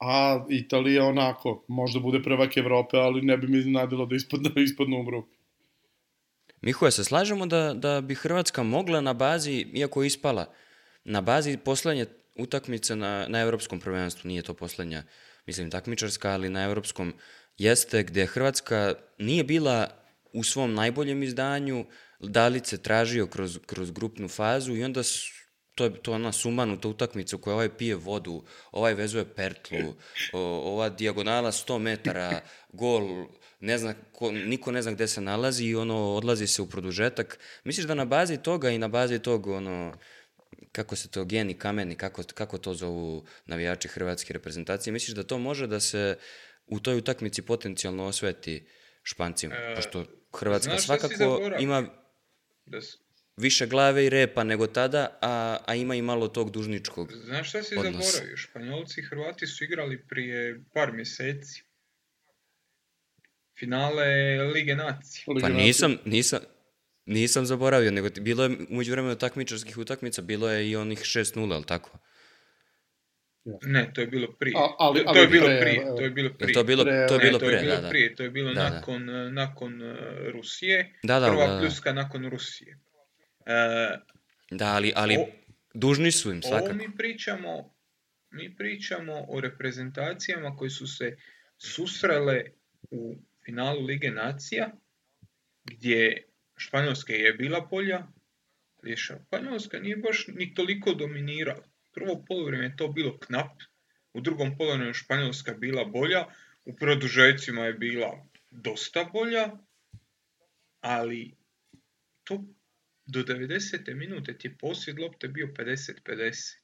a Italija onako, možda bude prvak Evrope, ali ne bi mi nadilo da ispadnu, ispadnu u grupi. Mihoja, se slažemo da, da bi Hrvatska mogla na bazi, iako je ispala, na bazi poslednje utakmice na, na evropskom prvenstvu, nije to poslednja, mislim, takmičarska, ali na evropskom jeste gde Hrvatska nije bila u svom najboljem izdanju, Dalice tražio kroz, kroz grupnu fazu i onda to je to ona sumanuta utakmica u kojoj ovaj pije vodu, ovaj vezuje pertlu, o, ova dijagonala 100 metara, gol, ne zna, ko, niko ne zna gde se nalazi i ono, odlazi se u produžetak. Misliš da na bazi toga i na bazi tog, ono, kako se to geni kameni, kako, kako to zovu navijači hrvatske reprezentacije, misliš da to može da se u toj utakmici potencijalno osveti Špancima? E, pošto Hrvatska svakako ima da s... više glave i repa nego tada, a, a ima i malo tog dužničkog Znaš šta si odnosa. zaboravio? Španjolci i Hrvati su igrali prije par mjeseci. Finale Lige nacije. Pa nisam, nisam, Nisam zaboravio, nego bilo je umeđu vremenu takmičarskih utakmica, bilo je i onih 6-0, ali tako? Ne, to je bilo prije. A, ali, ali to je bilo pre, prije, to je bilo prije. To je bilo, to je bilo, ne, to je bilo da, da. prije, to je bilo da, nakon, da. nakon uh, Rusije, da, da, prva da, da. pljuska nakon Rusije. Uh, da, ali, ali o, dužni su im svakako. Ovo mi pričamo, mi pričamo o reprezentacijama koji su se susrele u finalu Lige nacija, gdje Španjolska je bila bolja, ali Španjolska nije baš ni toliko dominirala. Prvo polovreme je to bilo knap, u drugom polovremenu Španjolska bila bolja, u produžecima je bila dosta bolja, ali to do 90. minute ti je posjed lopte bio 50-50.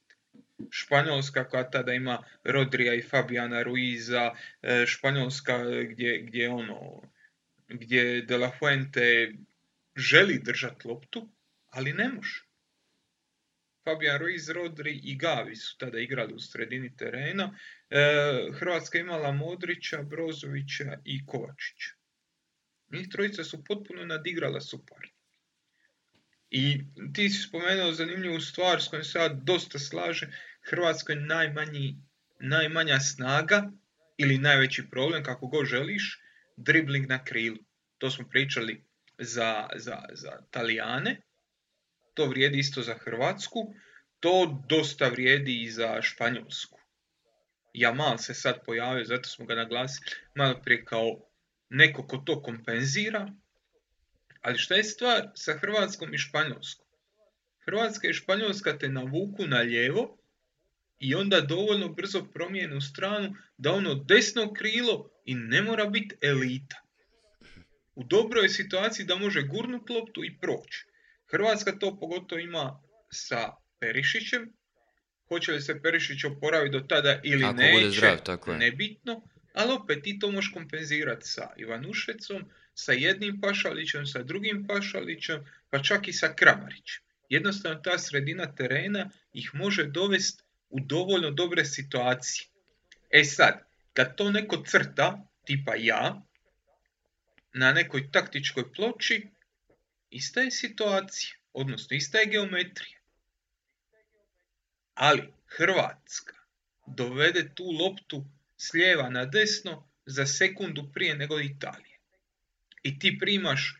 Španjolska koja tada ima Rodrija i Fabiana Ruiza, e, Španjolska gdje, gdje ono gdje De La Fuente želi držati loptu, ali ne može. Fabian Ruiz, Rodri i Gavi su tada igrali u sredini terena. E, Hrvatska imala Modrića, Brozovića i Kovačića. Njih trojica su potpuno nadigrala super. I ti si spomenuo zanimljivu stvar s kojom se ja dosta slaže. Hrvatska je najmanji, najmanja snaga ili najveći problem, kako god želiš, dribling na krilu. To smo pričali za, za, za Talijane, to vrijedi isto za Hrvatsku, to dosta vrijedi i za Španjolsku. Jamal se sad pojavio, zato smo ga naglasili malo prije kao neko ko to kompenzira, ali šta je stvar sa Hrvatskom i Španjolskom? Hrvatska i Španjolska te navuku na lijevo i onda dovoljno brzo promijenu stranu da ono desno krilo i ne mora biti elita u dobroj situaciji da može gurnut loptu i proći. Hrvatska to pogotovo ima sa Perišićem. Hoće li se Perišić oporaviti do tada ili Ako neće, zdrav, tako je. nebitno. Ali opet ti to možeš kompenzirati sa Ivanušecom, sa jednim Pašalićem, sa drugim Pašalićem, pa čak i sa Kramarićem. Jednostavno ta sredina terena ih može dovesti u dovoljno dobre situacije. E sad, kad to neko crta, tipa ja, na nekoj taktičkoj ploči, ista je situacija, odnosno ista je geometrija. Ali Hrvatska dovede tu loptu s lijeva na desno za sekundu prije nego Italije. I ti primaš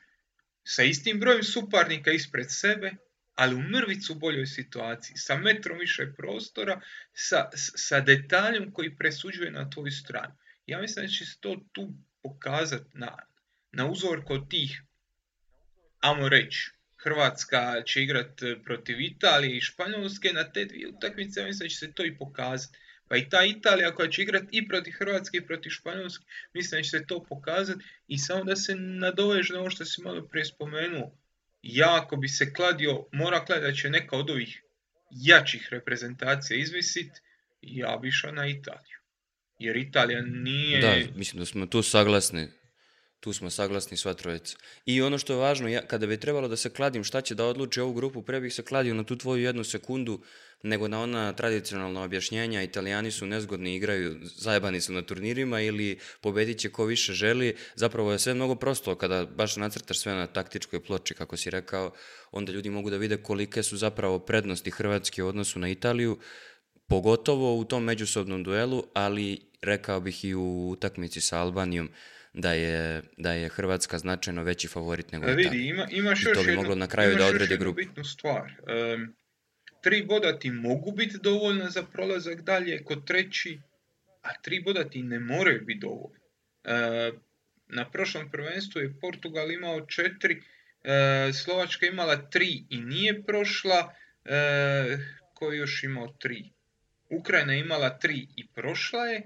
sa istim brojem suparnika ispred sebe, ali u mrvicu boljoj situaciji, sa metrom više prostora, sa, sa detaljom koji presuđuje na tvoju stranu. Ja mislim da će se to tu pokazati na, na uzor kod tih, amo reći, Hrvatska će igrati protiv Italije i Španjolske, na te dvije utakmice mislim da će se to i pokazati. Pa i ta Italija koja će igrati i protiv Hrvatske i protiv Španjolske, mislim da će se to pokazati i samo da se nadoveže na ovo što si malo prije spomenuo. Ja ako bi se kladio, mora kladiti da će neka od ovih jačih reprezentacija izvisit, ja bi išao na Italiju. Jer Italija nije... Da, mislim da smo tu saglasni. Tu smo saglasni sva trojica. I ono što je važno, ja, kada bi trebalo da se kladim šta će da odluči ovu grupu, pre bih se kladio na tu tvoju jednu sekundu nego na ona tradicionalna objašnjenja, italijani su nezgodni, igraju, zajebani su na turnirima ili pobedit će ko više želi. Zapravo je sve mnogo prosto kada baš nacrtaš sve na taktičkoj ploči, kako si rekao, onda ljudi mogu da vide kolike su zapravo prednosti Hrvatske u odnosu na Italiju, pogotovo u tom međusobnom duelu, ali rekao bih i u utakmici sa Albanijom, da je, da je Hrvatska značajno veći favorit nego Italija. Vidi, ima, imaš I to bi moglo na kraju da odredi grupu. bitnu stvar. Um, tri boda ti mogu biti dovoljna za prolazak dalje kod treći, a tri boda ti ne moraju biti dovoljni. E, na prošlom prvenstvu je Portugal imao četiri, e, Slovačka imala tri i nije prošla, e, ko je još imao tri? Ukrajina imala tri i prošla je,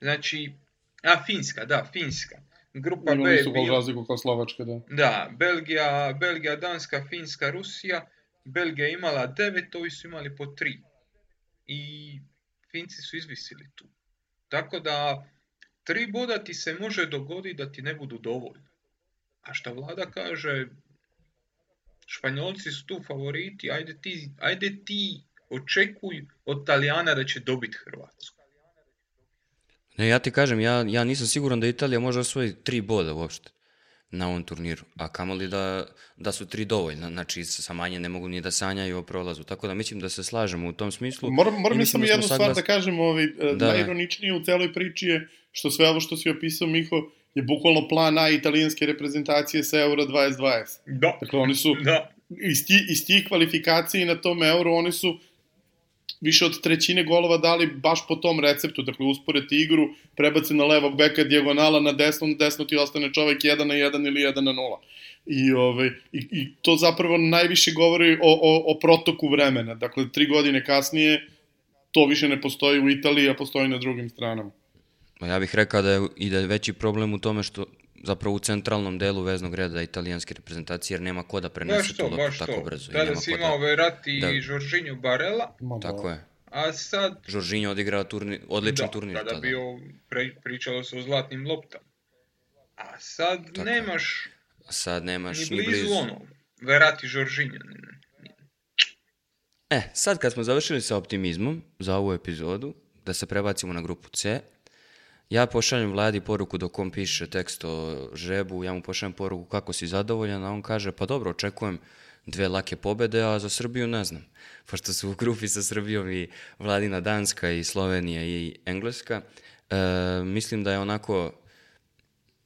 znači, a Finska, da, Finska. Grupa B je bio... razliku kao Slovačka, da. Da, Belgija, Belgija, Danska, Finska, Rusija, Belgija je imala devet, ovi su imali po tri. I Finci su izvisili tu. Tako da, tri boda ti se može dogoditi da ti ne budu dovoljni. A šta vlada kaže, Španjolci su tu favoriti, ajde ti, ajde ti očekuj od Talijana da će dobiti Hrvatsku. Ne, ja ti kažem, ja, ja nisam siguran da Italija može osvojiti tri boda uopšte na ovom turniru, a kamoli da, da su tri dovoljna, znači sa manje ne mogu ni da sanjaju o prolazu, tako da mislim da se slažemo u tom smislu. Moram, moram samo da jednu saglas... stvar da kažem, ovaj, da, najironičnije u celoj priči je što sve ovo što si opisao, Miho, je bukvalno plan A italijanske reprezentacije sa Euro 2020. Da. Dakle, oni su da. iz, ti, iz tih kvalifikacija na tom Euro, oni su više od trećine golova dali baš po tom receptu, dakle usporeti igru, prebaci na levog beka dijagonala na desno, na desno ti ostane čovek 1 na 1 ili 1 na 0. I, ove, i, i to zapravo najviše govori o, o, o protoku vremena. Dakle, tri godine kasnije to više ne postoji u Italiji, a postoji na drugim stranama. Ja bih rekao da je i da je veći problem u tome što zapravo u centralnom delu veznog reda italijanske reprezentacije, jer nema ko da prenese tu loptu tako to. brzo. Tada si imao da... Verratti da... i Žoržinju Barela. Tako je. A sad... Žoržinjo odigrao turni, odličan da, turnir. Da, tada bio, pre, pričalo se o zlatnim loptama. A sad tako nemaš... A sad nemaš ni blizu, ni blizu. ono. Verratti Žoržinjo. E, sad kad smo završili sa optimizmom za ovu epizodu, da se prebacimo na grupu C, Ja pošaljem vladi poruku dok on piše tekst o žrebu, ja mu pošaljem poruku kako si zadovoljan, a on kaže pa dobro, očekujem dve lake pobede, a za Srbiju ne znam. Pošto su u grupi sa Srbijom i Vladina Danska i Slovenija i Engleska, e, mislim da je onako,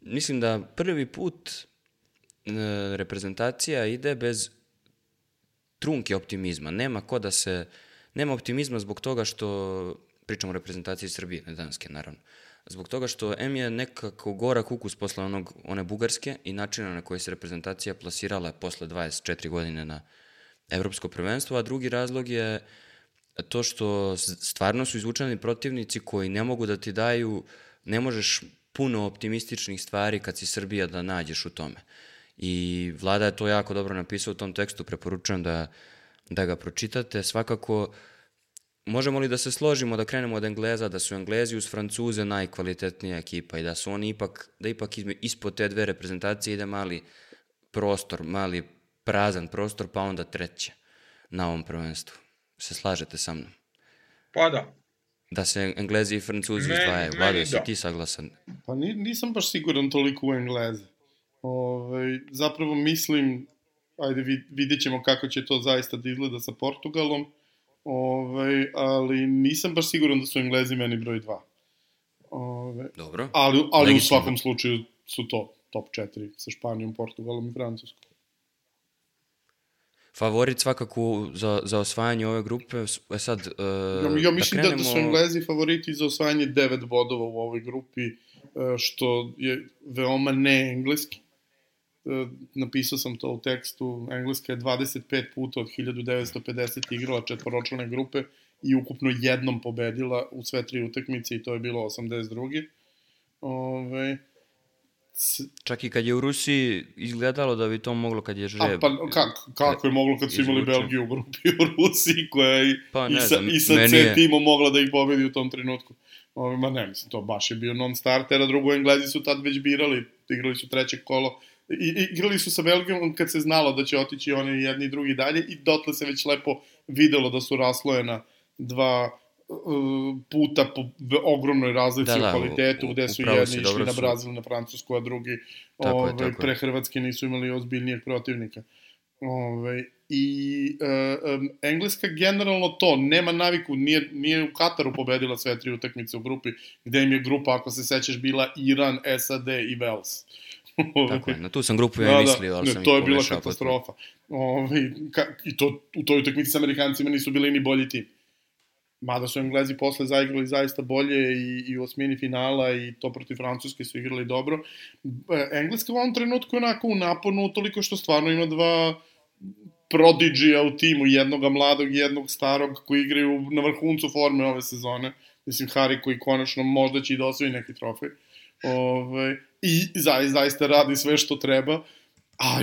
mislim da prvi put e, reprezentacija ide bez trunke optimizma. Nema ko da se, nema optimizma zbog toga što, pričamo o reprezentaciji Srbije, ne Danske, naravno, Zbog toga što M je nekako gora kukus posle onog, one bugarske i načina na koji se reprezentacija plasirala posle 24 godine na evropsko prvenstvo, a drugi razlog je to što stvarno su izvučeni protivnici koji ne mogu da ti daju, ne možeš puno optimističnih stvari kad si Srbija da nađeš u tome. I vlada je to jako dobro napisao u tom tekstu, preporučujem da, da ga pročitate. Svakako, možemo li da se složimo da krenemo od Engleza, da su Englezi uz Francuze najkvalitetnija ekipa i da su oni ipak, da ipak ispod te dve reprezentacije ide mali prostor, mali prazan prostor, pa onda treće na ovom prvenstvu. Se slažete sa mnom? Pa da. Da se Englezi i Francuzi izdvajaju. Vlado, si ti saglasan? Pa nisam baš siguran toliko u Engleze. Ove, ovaj, zapravo mislim, ajde vidjet ćemo kako će to zaista da izgleda sa Portugalom, ovaj, ali nisam baš siguran da su Englezi meni broj 2. Ove, Dobro. Ali, ali u svakom slučaju su to top 4 sa Španijom, Portugalom i Francuskom. Favorit svakako za, za osvajanje ove grupe, e sad... Uh, ja, ja mislim da, krenemo... da, da su Englezi favoriti za osvajanje 9 bodova u ovoj grupi, uh, što je veoma ne engleski. E, napisao sam to u tekstu, Engleska je 25 puta od 1950 igrala četvoročlane grupe i ukupno jednom pobedila u sve tri utakmice i to je bilo 82. Ove, Čak i kad je u Rusiji izgledalo da bi to moglo kad je žreb. A pa kako, kako je moglo kad su imali Belgiju u grupi u Rusiji koja je pa, i, sa, znam, i sa C je... timom mogla da ih pobedi u tom trenutku. Ove, ma ne, mislim, to baš je bio non-starter, a drugo Englezi su tad već birali, igrali su treće kolo I, igrali su sa Belgijom kad se znalo da će otići oni jedni i drugi dalje i dotle se već lepo videlo da su raslojena dva uh, puta po ogromnoj razlici da, da, u kvalitetu, gde su jedni išli na Brazil, na Francusku, a drugi tako ove, je, tako pre Hrvatske nisu imali ozbiljnijeg protivnika. Ove, I uh, um, Engleska generalno to, nema naviku, nije, nije u Kataru pobedila sve tri utakmice u grupi, gde im je grupa, ako se sećaš, bila Iran, SAD i Wales. Tako je, na tu sam grupu ja da, da, mislio, ali ne, sam to je bila katastrofa. Ove, ka, I to, u toj utakmici sa Amerikancima nisu bili ni bolji tim. Mada su Englezi posle zaigrali zaista bolje i, i u osmini finala i to protiv Francuske su igrali dobro. E, Engleska u ovom trenutku je onako u naponu toliko što stvarno ima dva prodigija u timu, jednoga mladog i jednog starog koji igraju na vrhuncu forme ove sezone. Mislim, Harry koji konačno možda će i da osvoji neki trofej. Ove, I zaista, zaista radi sve što treba. A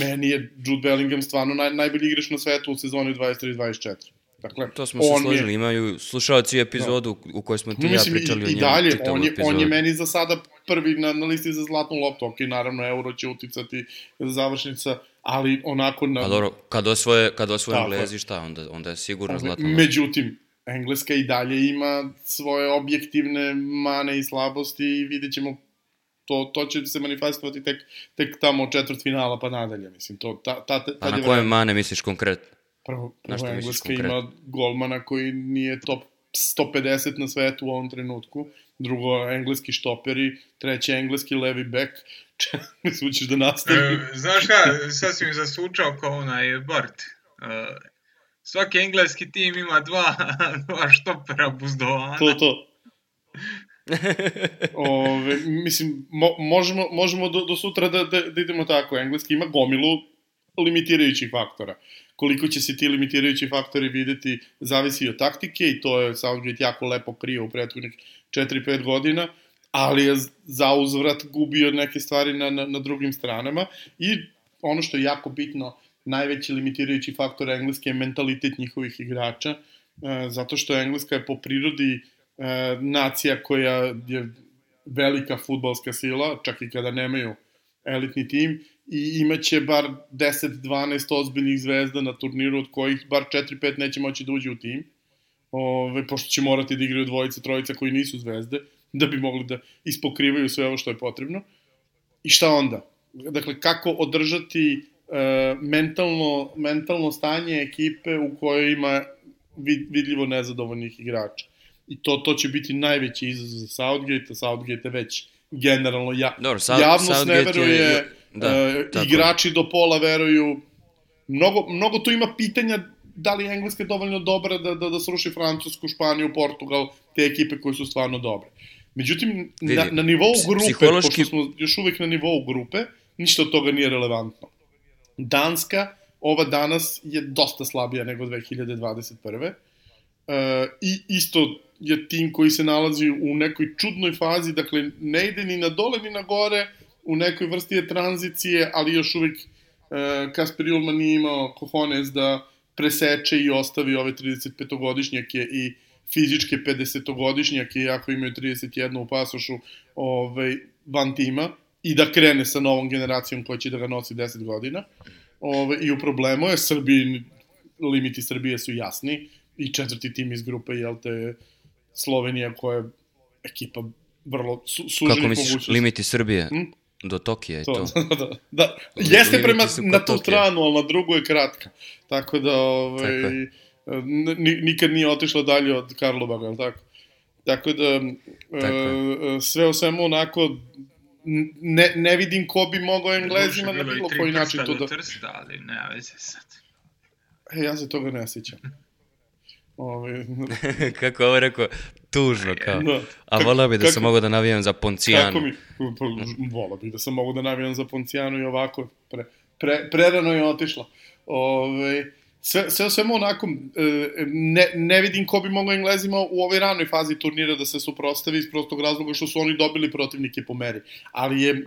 meni je Jude Bellingham stvarno naj, najbolji igrač na svetu u sezoni 23-24. Dakle, to smo se složili, je... imaju slušalci epizodu no. u kojoj smo ti ja pričali i, o njemu. I dalje, on je, on je meni za sada prvi na, na listi za zlatnu loptu, ok, naravno Euro će uticati završnica, ali onako... Na... Pa dobro, kad osvoje, kad osvoje Englezi, šta, onda, onda je sigurno zlatna lopta. Međutim, Engleska i dalje ima svoje objektivne mane i slabosti i vidjet ćemo to, to će se manifestovati tek, tek tamo četvrt finala pa nadalje, mislim, to, ta, ta, ta, A na koje mane misliš konkretno? Prvo, prvo Engleska ima golmana koji nije top 150 na svetu u ovom trenutku, drugo engleski štoperi, treći engleski levi bek, mislim, ćeš da nastavi. E, znaš šta, sad si mi zasučao kao onaj Bart. E, svaki engleski tim ima dva, dva štopera buzdovana. To, to. Ove, mislim, mo, možemo, možemo do, do sutra da, da, da idemo tako. Engleski ima gomilu limitirajućih faktora. Koliko će se ti limitirajući faktori videti, zavisi od taktike i to je Southgate jako lepo krio u prethodnih 4-5 godina, ali je za uzvrat gubio neke stvari na, na, na drugim stranama i ono što je jako bitno, najveći limitirajući faktor engleske je mentalitet njihovih igrača, e, zato što Engleska je po prirodi e, nacija koja je velika futbalska sila, čak i kada nemaju elitni tim, i imaće bar 10-12 ozbiljnih zvezda na turniru, od kojih bar 4-5 neće moći da uđe u tim, ove, pošto će morati da igraju dvojica, trojica koji nisu zvezde, da bi mogli da ispokrivaju sve ovo što je potrebno. I šta onda? Dakle, kako održati e, mentalno, mentalno stanje ekipe u kojoj ima vid, vidljivo nezadovoljnih igrača. I to, to će biti najveći izazov za Southgate, Southgate je već generalno ja, Dobro, South, javnost Southgate ne veruje, je, da, uh, igrači do pola veruju. Mnogo, mnogo tu ima pitanja da li je Engleska dovoljno dobra da, da, da sruši Francusku, Španiju, Portugal, te ekipe koje su stvarno dobre. Međutim, Vidi, na, na nivou grupe, psihološki... pošto smo još uvek na nivou grupe, ništa od toga nije relevantno. Danska, ova danas je dosta slabija nego 2021. Uh, I isto je tim koji se nalazi u nekoj čudnoj fazi, dakle ne ide ni na dole ni na gore, u nekoj vrsti je tranzicije, ali još uvijek uh, Kasper Julman nije imao kohones da preseče i ostavi ove 35-godišnjake i fizičke 50-godišnjake, iako imaju 31 u pasošu, ovaj, van tima, i da krene sa novom generacijom koja će da ga nosi 10 godina. Ove, I u problemu je, Srbiji, limiti Srbije su jasni, i četvrti tim iz grupe, jel te, Slovenija koja je ekipa vrlo su, suženih Kako misliš, limiti Srbije? Hm? Do Tokija je to. to. da, da, da. Jeste prema na tu stranu, ali na drugu je kratka. Tako da, ovaj, tako nikad nije otišla dalje od Karlovaga, ali tako? Tako da, tako e, sve o svemu onako, ne, ne vidim ko bi mogao Englezima na bilo koji način to da... Trsta, ali ne, veze sad. E, ja se toga ne sjećam. Ove... Kako ovo rekao, tužno kao. Da. A volao bi da kako, sam mogao da navijam za Poncijanu. Kako mi, volao bi da sam mogao da navijam za Poncijanu i ovako, pre, pre, prerano je otišla. Ove, sve, sve svemu onako, e, ne, ne vidim ko bi mogao Englezima u ovoj ranoj fazi turnira da se suprostavi iz prostog razloga što su oni dobili protivnike po meri. Ali je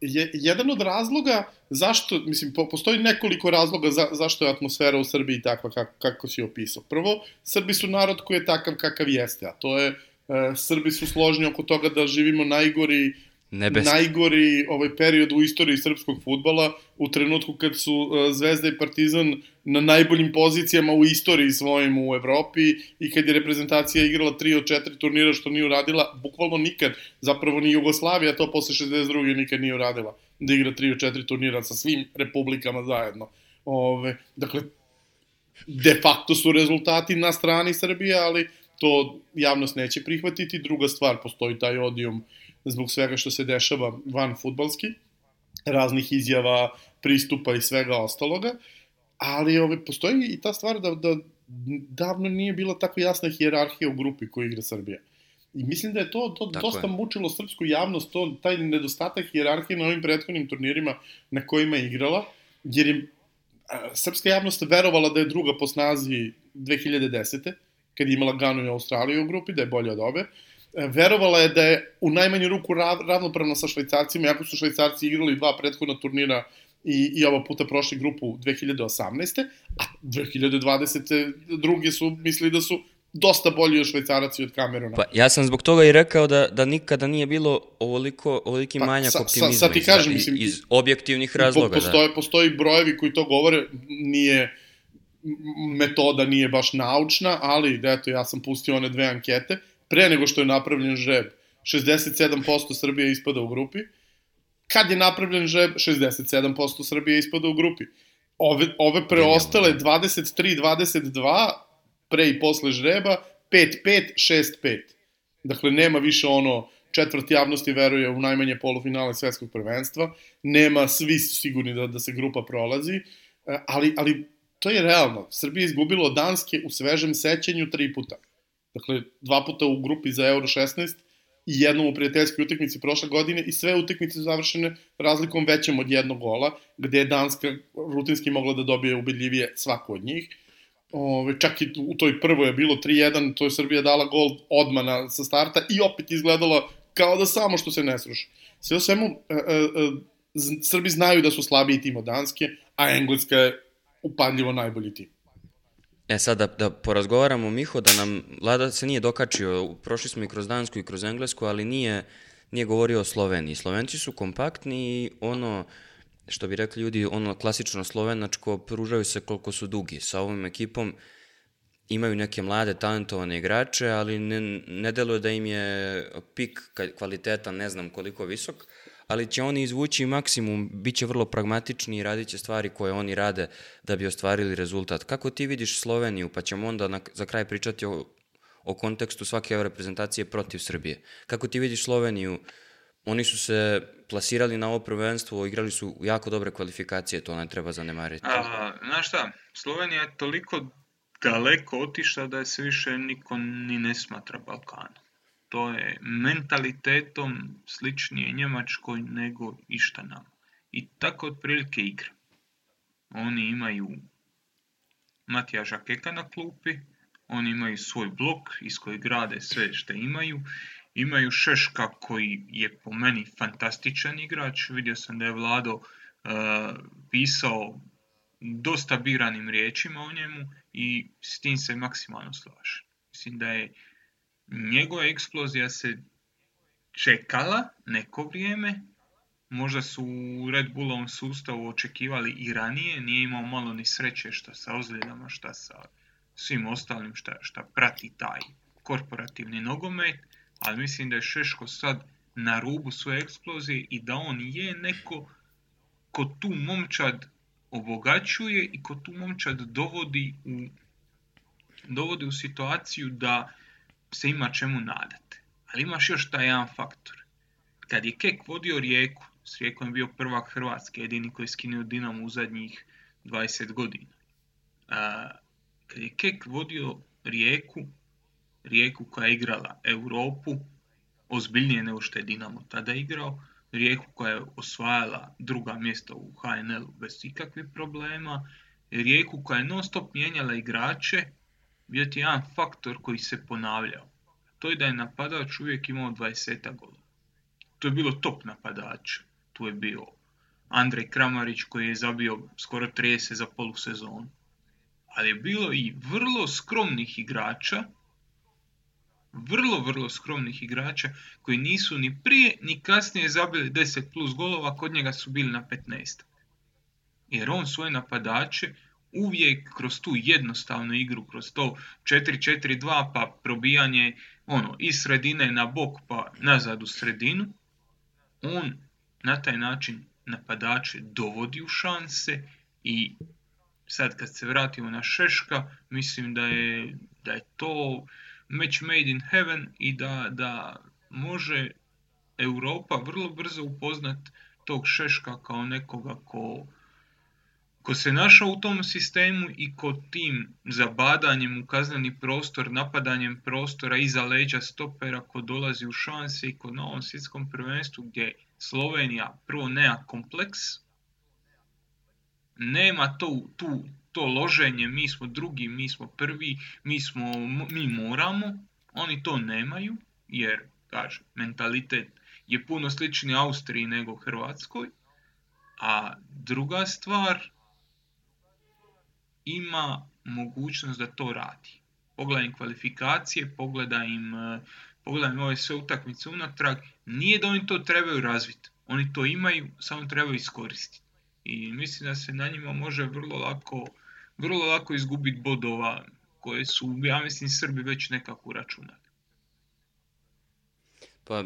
je, jedan od razloga zašto, mislim, po, postoji nekoliko razloga za, zašto je atmosfera u Srbiji takva kako, kako si opisao. Prvo, Srbi su narod koji je takav kakav jeste, a to je, e, Srbi su složni oko toga da živimo najgori Nebeski. najgori ovaj period u istoriji srpskog futbala u trenutku kad su uh, Zvezda i Partizan na najboljim pozicijama u istoriji svojim u Evropi i kad je reprezentacija igrala 3 od 4 turnira što nije uradila bukvalno nikad, zapravo ni Jugoslavija to posle 62. nikad nije uradila da igra 3 od 4 turnira sa svim republikama zajedno. Ove, dakle, de facto su rezultati na strani Srbije, ali to javnost neće prihvatiti. Druga stvar, postoji taj odijum uh, zbog svega što se dešava van futbalski, raznih izjava, pristupa i svega ostaloga, ali ove, postoji i ta stvar da, da davno nije bila tako jasna hijerarhija u grupi koju igra Srbija. I mislim da je to, to Tako dosta je. mučilo srpsku javnost, to, taj nedostatak hijerarhije na ovim prethodnim turnirima na kojima je igrala, jer je a, srpska javnost verovala da je druga po snazi 2010. kad je imala Ganu i Australiju u grupi, da je bolja od obe, verovala je da je u najmanju ruku ravnopravna sa švajcarcima, jako su švajcarci igrali dva prethodna turnira i, i ovo puta prošli grupu 2018. A 2020. drugi su mislili da su dosta bolji od švajcaraci od Kameruna. Pa ja sam zbog toga i rekao da, da nikada nije bilo ovoliko, ovoliki pa, manjak sa, optimizma sa, sa ti kažem, iz, mislim, iz objektivnih razloga. Postoje, da. postoji brojevi koji to govore, nije metoda nije baš naučna, ali eto ja sam pustio one dve ankete pre nego što je napravljen žreb, 67% Srbije ispada u grupi. Kad je napravljen žreb, 67% Srbije ispada u grupi. Ove, ove preostale 23-22 pre i posle žreba, 5-5, 6-5. Dakle, nema više ono četvrt javnosti veruje u najmanje polufinale svetskog prvenstva, nema svi sigurni da, da se grupa prolazi, e, ali, ali to je realno. Srbija je izgubila Danske u svežem sećenju tri puta. Dakle, dva puta u grupi za Euro 16 i jednom u prijateljskoj utakmici prošle godine i sve utakmice su završene razlikom većem od jednog gola, gde je Danska rutinski mogla da dobije ubedljivije svaku od njih. Ove, čak i u toj prvoj je bilo 3-1, to je Srbija dala gol odmana sa starta i opet izgledala kao da samo što se ne sruši. Sve o svemu, e, e, e, Srbi znaju da su slabiji tim od Danske, a Engleska je upadljivo najbolji tim. E sad da, da porazgovaramo, Miho, da nam Lada se nije dokačio, prošli smo i kroz Dansku i kroz Englesku, ali nije, nije govorio o Sloveniji. Slovenci su kompaktni i ono, što bi rekli ljudi, ono klasično slovenačko, pružaju se koliko su dugi. Sa ovom ekipom imaju neke mlade, talentovane igrače, ali ne, ne deluje da im je pik kvaliteta, ne znam koliko visok, ali će oni izvući maksimum, bit će vrlo pragmatični i radit će stvari koje oni rade da bi ostvarili rezultat. Kako ti vidiš Sloveniju, pa ćemo onda na, za kraj pričati o, o kontekstu svake reprezentacije protiv Srbije. Kako ti vidiš Sloveniju, oni su se plasirali na ovo prvenstvo, igrali su jako dobre kvalifikacije, to ne treba zanemariti. A, znaš šta, Slovenija je toliko daleko otišla da je se više niko ni ne smatra Balkanom to je mentalitetom sličnije Njemačkoj nego išta nam. I tako otprilike igra. Oni imaju Matijaža Keka na klupi, oni imaju svoj blok iz kojeg grade sve što imaju, imaju Šeška koji je po meni fantastičan igrač, vidio sam da je Vlado uh, pisao dosta biranim riječima o njemu i s tim se maksimalno slaže. Mislim da je njegova eksplozija se čekala neko vrijeme, možda su u Red Bullovom sustavu očekivali i ranije, nije imao malo ni sreće šta sa ozljedama, šta sa svim ostalim šta, šta prati taj korporativni nogomet, ali mislim da je Šeško sad na rubu svoje eksplozije i da on je neko ko tu momčad obogaćuje i ko tu momčad dovodi u, dovodi u situaciju da se ima čemu nadati. Ali imaš još taj jedan faktor. Kad je Kek vodio rijeku, s rijekom je bio prvak Hrvatske, jedini koji je skinuo Dinamo u zadnjih 20 godina. A, kad je Kek vodio rijeku, rijeku koja je igrala Europu, ozbiljnije nego što je Dinamo tada igrao, rijeku koja je osvajala druga mjesta u HNL-u bez ikakvih problema, rijeku koja je non stop mijenjala igrače, bio ti jedan faktor koji se ponavljao. To je da je napadač uvijek imao 20 golova. To je bilo top napadač. Tu je bio Andrej Kramarić koji je zabio skoro 30 za polusezonu. Ali je bilo i vrlo skromnih igrača vrlo, vrlo skromnih igrača koji nisu ni prije ni kasnije zabili 10 plus golova, kod njega su bili na 15. Jer on svoje napadače uvijek kroz tu jednostavnu igru, kroz to 4-4-2 pa probijanje ono, iz sredine na bok pa nazad u sredinu, on na taj način napadače dovodi u šanse i sad kad se vratimo na Šeška, mislim da je, da je to match made in heaven i da, da može Europa vrlo brzo upoznat tog Šeška kao nekoga ko, ko se našao u tom sistemu i ko tim zabadanjem u kazneni prostor, napadanjem prostora iza leđa stopera ko dolazi u šanse i ko na ovom svjetskom prvenstvu gdje Slovenija prvo nema kompleks, nema to, tu to loženje, mi smo drugi, mi smo prvi, mi, smo, mi moramo, oni to nemaju, jer, kažem, mentalitet je puno slični Austriji nego Hrvatskoj, a druga stvar, ima mogućnost da to radi. Pogledaj im kvalifikacije, pogledaj im, pogledaj im ove sve utakmice unatrag, nije da oni to trebaju razviti, oni to imaju, samo trebaju iskoristiti. I mislim da se na njima može vrlo lako vrlo lako izgubiti bodova koje su, ja mislim, Srbi već nekako uračunali. Pa,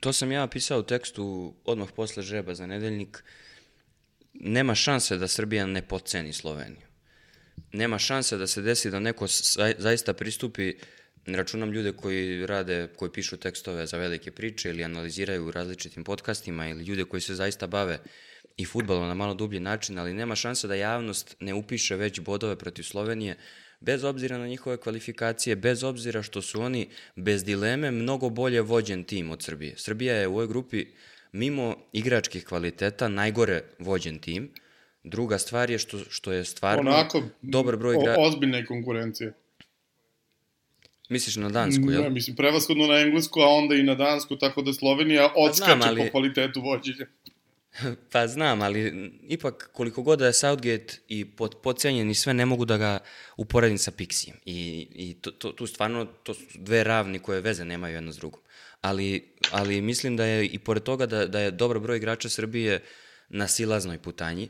to sam ja pisao u tekstu odmah posle žreba za nedeljnik. Nema šanse da Srbija ne podceni Sloveniju. Nema šanse da se desi da neko zaista pristupi, ne računam ljude koji rade, koji pišu tekstove za velike priče ili analiziraju u različitim podcastima ili ljude koji se zaista bave i futbalom na malo dublji način, ali nema šanse da javnost ne upiše već bodove protiv Slovenije, bez obzira na njihove kvalifikacije, bez obzira što su oni bez dileme mnogo bolje vođen tim od Srbije. Srbija je u ovoj grupi mimo igračkih kvaliteta najgore vođen tim. Druga stvar je što, što je stvarno Onako, dobar broj igrača. ozbiljne konkurencije. Misliš na Dansku, jel? Ne, mislim, prevaskodno na Englesku, a onda i na Dansku, tako da Slovenija odskače pa ali... po kvalitetu vođenja. Pa znam, ali ipak koliko god da je Southgate i pod, podcenjen i sve, ne mogu da ga uporedim sa Pixijem. I, i to, to, tu stvarno, to su dve ravni koje veze nemaju jedno s drugom. Ali, ali mislim da je i pored toga da, da je dobro broj igrača Srbije na silaznoj putanji.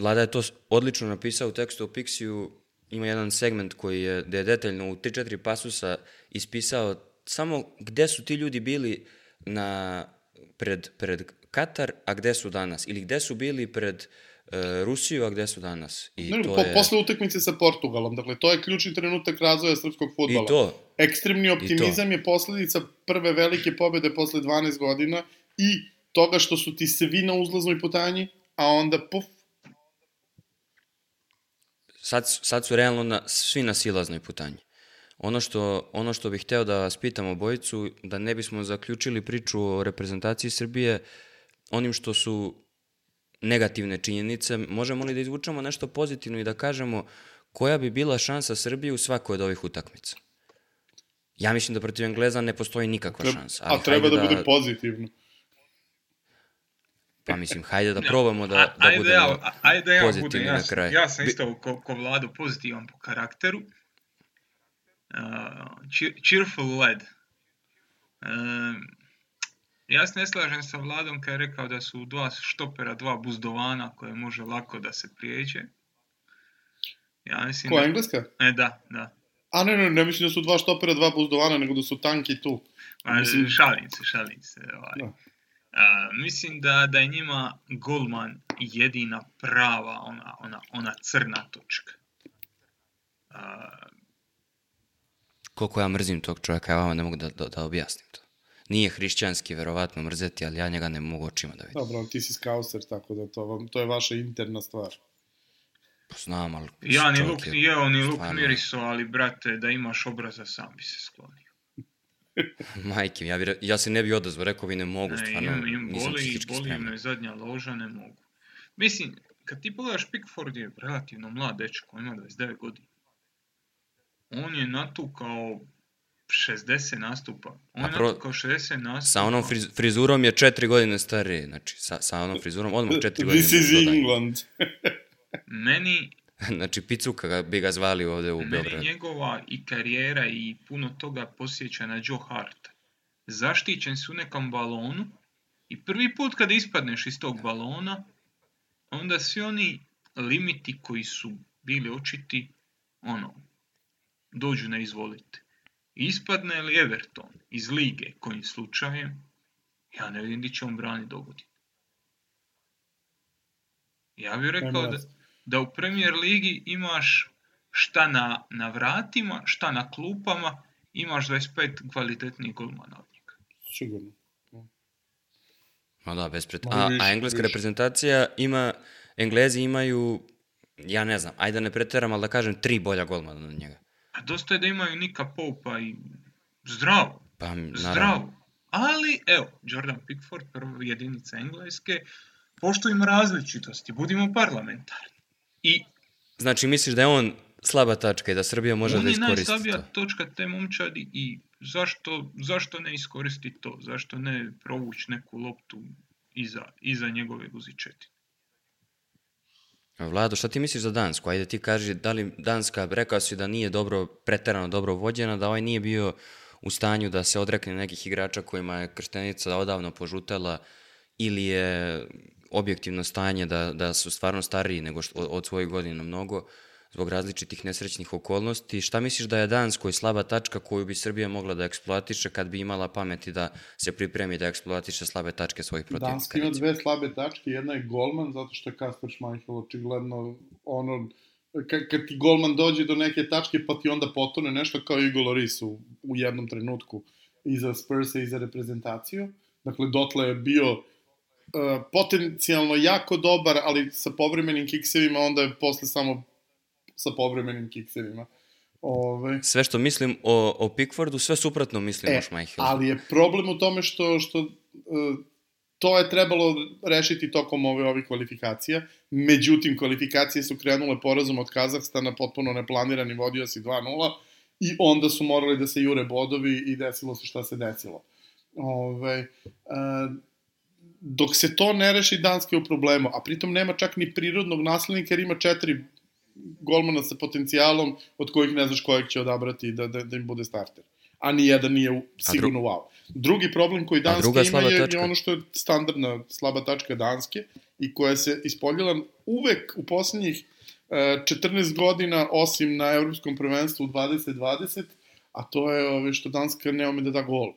Vlada je to odlično napisao u tekstu o Pixiju, ima jedan segment koji je, da je detaljno u 3-4 pasusa ispisao samo gde su ti ljudi bili na, pred, pred Katar, a gde su danas? Ili gde su bili pred e, Rusiju, a gde su danas? I ne, to po, je... Posle utakmice sa Portugalom, dakle, to je ključni trenutak razvoja srpskog futbola. I to. Ekstremni optimizam je posledica prve velike pobede posle 12 godina i toga što su ti svi na uzlaznoj putanji, a onda puf. Sad, sad su realno na, svi na silaznoj putanji. Ono što, ono što bih hteo da vas pitam obojicu, da ne bismo zaključili priču o reprezentaciji Srbije, onim što su negativne činjenice, možemo li da izvučemo nešto pozitivno i da kažemo koja bi bila šansa Srbije u svakoj od ovih utakmica? Ja mislim da protiv Engleza ne postoji nikakva treba, šansa. Ali a treba da, da bude pozitivno. Pa mislim, hajde da probamo da, da ajde, budemo ja, ajde ja pozitivni budem, ja, na kraju. ja sam isto ko, ko Vlado pozitivan po karakteru. Uh, cheer- cheerful lad. Um, ja se ne slažem sa Vladom kad je rekao da su dva štopera, dva buzdovana koje može lako da se prijeđe. Ja mislim Ko, da... Engleska? E, da, da. A ne, ne, ne mislim da su dva štopera, dva buzdovana, nego da su tanki tu. Pa, Mislim- šalim se, šalim se. Ovaj. Da. A, mislim da, da je njima golman jedina prava, ona, ona, ona crna točka. A, Koliko ja mrzim tog čovjeka, ja vama ne mogu da, da, da objasnim to. Nije hrišćanski, verovatno mrzeti, ali ja njega ne mogu očima da vidim. Dobro, ti si skauser, tako da to, vam, to je vaša interna stvar. Pa Znam, ali... ja ni luk je jeo, ni luk stvarno- miriso, ali brate, da imaš obraza, sam bi se sklonio. Majke, ja, bi, ja se ne bi odazvao, rekao bi ne mogu, Ne, stvarno, im, im nisam boli, psihički boli spreman. me zadnja loža, ne mogu. Mislim, kad ti pogledaš Pickford je relativno mlad dečko, ima 29 godina. On je natukao 60 nastupa. On A je natukao 60 nastupa. Sa onom friz, frizurom je četiri godine stariji, znači sa, sa onom frizurom odmah četiri godine. This is. England. Meni, znači Picuka bi ga zvali ovde u meni Beogradu. njegova i karijera i puno toga posjeća na Joe Harta. Zaštićen su u nekom balonu i prvi put kada ispadneš iz tog balona, onda svi oni limiti koji su bili očiti, ono, dođu na izvolite. Ispadne li Everton iz lige kojim slučajem, ja ne vidim di će on brani dogoditi. Ja bih rekao da. Da u Premier ligi imaš šta na, na vratima, šta na klupama, imaš 25 kvalitetnih golmana od njega. Sigurno. Ma da, bez pret... A, a engleska reprezentacija ima, Englezi imaju, ja ne znam, ajde da ne preteram, ali da kažem tri bolja golmana od njega. A dosta je da imaju Nika Poupa i zdravo, Pa, naravno, zdravo. Ali, evo, Jordan Pickford, prva jedinica Engleske, poštujemo različitosti, budimo parlamentarni. I Znači, misliš da je on slaba tačka i da Srbija može on da je iskoristi najslabija to? točka te momčadi i zašto, zašto ne iskoristiti to? Zašto ne provući neku loptu iza, iza njegove guzičetine? Vlado, šta ti misliš za Dansku? Ajde ti kaži, da li Danska, rekao si da nije dobro, preterano dobro vođena, da ovaj nije bio u stanju da se odrekne nekih igrača kojima je krštenica odavno požutela ili je objektivno stanje da, da su stvarno stariji nego što, od, svojih godina mnogo zbog različitih nesrećnih okolnosti. Šta misliš da je Danskoj slaba tačka koju bi Srbija mogla da eksploatiše kad bi imala pameti da se pripremi da eksploatiše slabe tačke svojih protivnika? Danska ima dve slabe tačke, jedna je golman, zato što je Kasper Schmeichel očigledno ono, kad, ti golman dođe do neke tačke pa ti onda potone nešto kao Igor Loris u, u jednom trenutku i za Spursa i za reprezentaciju. Dakle, dotle je bio potencijalno jako dobar, ali sa povremenim kiksevima onda je posle samo sa povremenim kiksevima. Ove, Sve što mislim o, o Pickfordu, sve suprotno mislim o Schmeichelu. ali je problem u tome što, što uh, to je trebalo rešiti tokom ove ovih kvalifikacija. Međutim, kvalifikacije su krenule porazom od Kazahstana, potpuno neplanirani, vodio si 2-0 i onda su morali da se jure bodovi i desilo se šta se desilo. Ove, uh, dok se to ne reši, Danska je u problemu, a pritom nema čak ni prirodnog naslednika jer ima četiri golmana sa potencijalom od kojih ne znaš kojeg će odabrati da, da, da im bude starter. A ni jedan nije sigurno wow. Drugi problem koji Danska druga ima je, je ono što je standardna slaba tačka Danske i koja se ispoljila uvek u poslednjih e, 14 godina, osim na evropskom prvenstvu 2020, a to je ove, što Danska ne ume da da gol. E,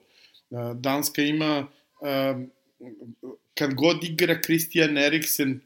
Danska ima, e, kad god igra Christian Eriksen,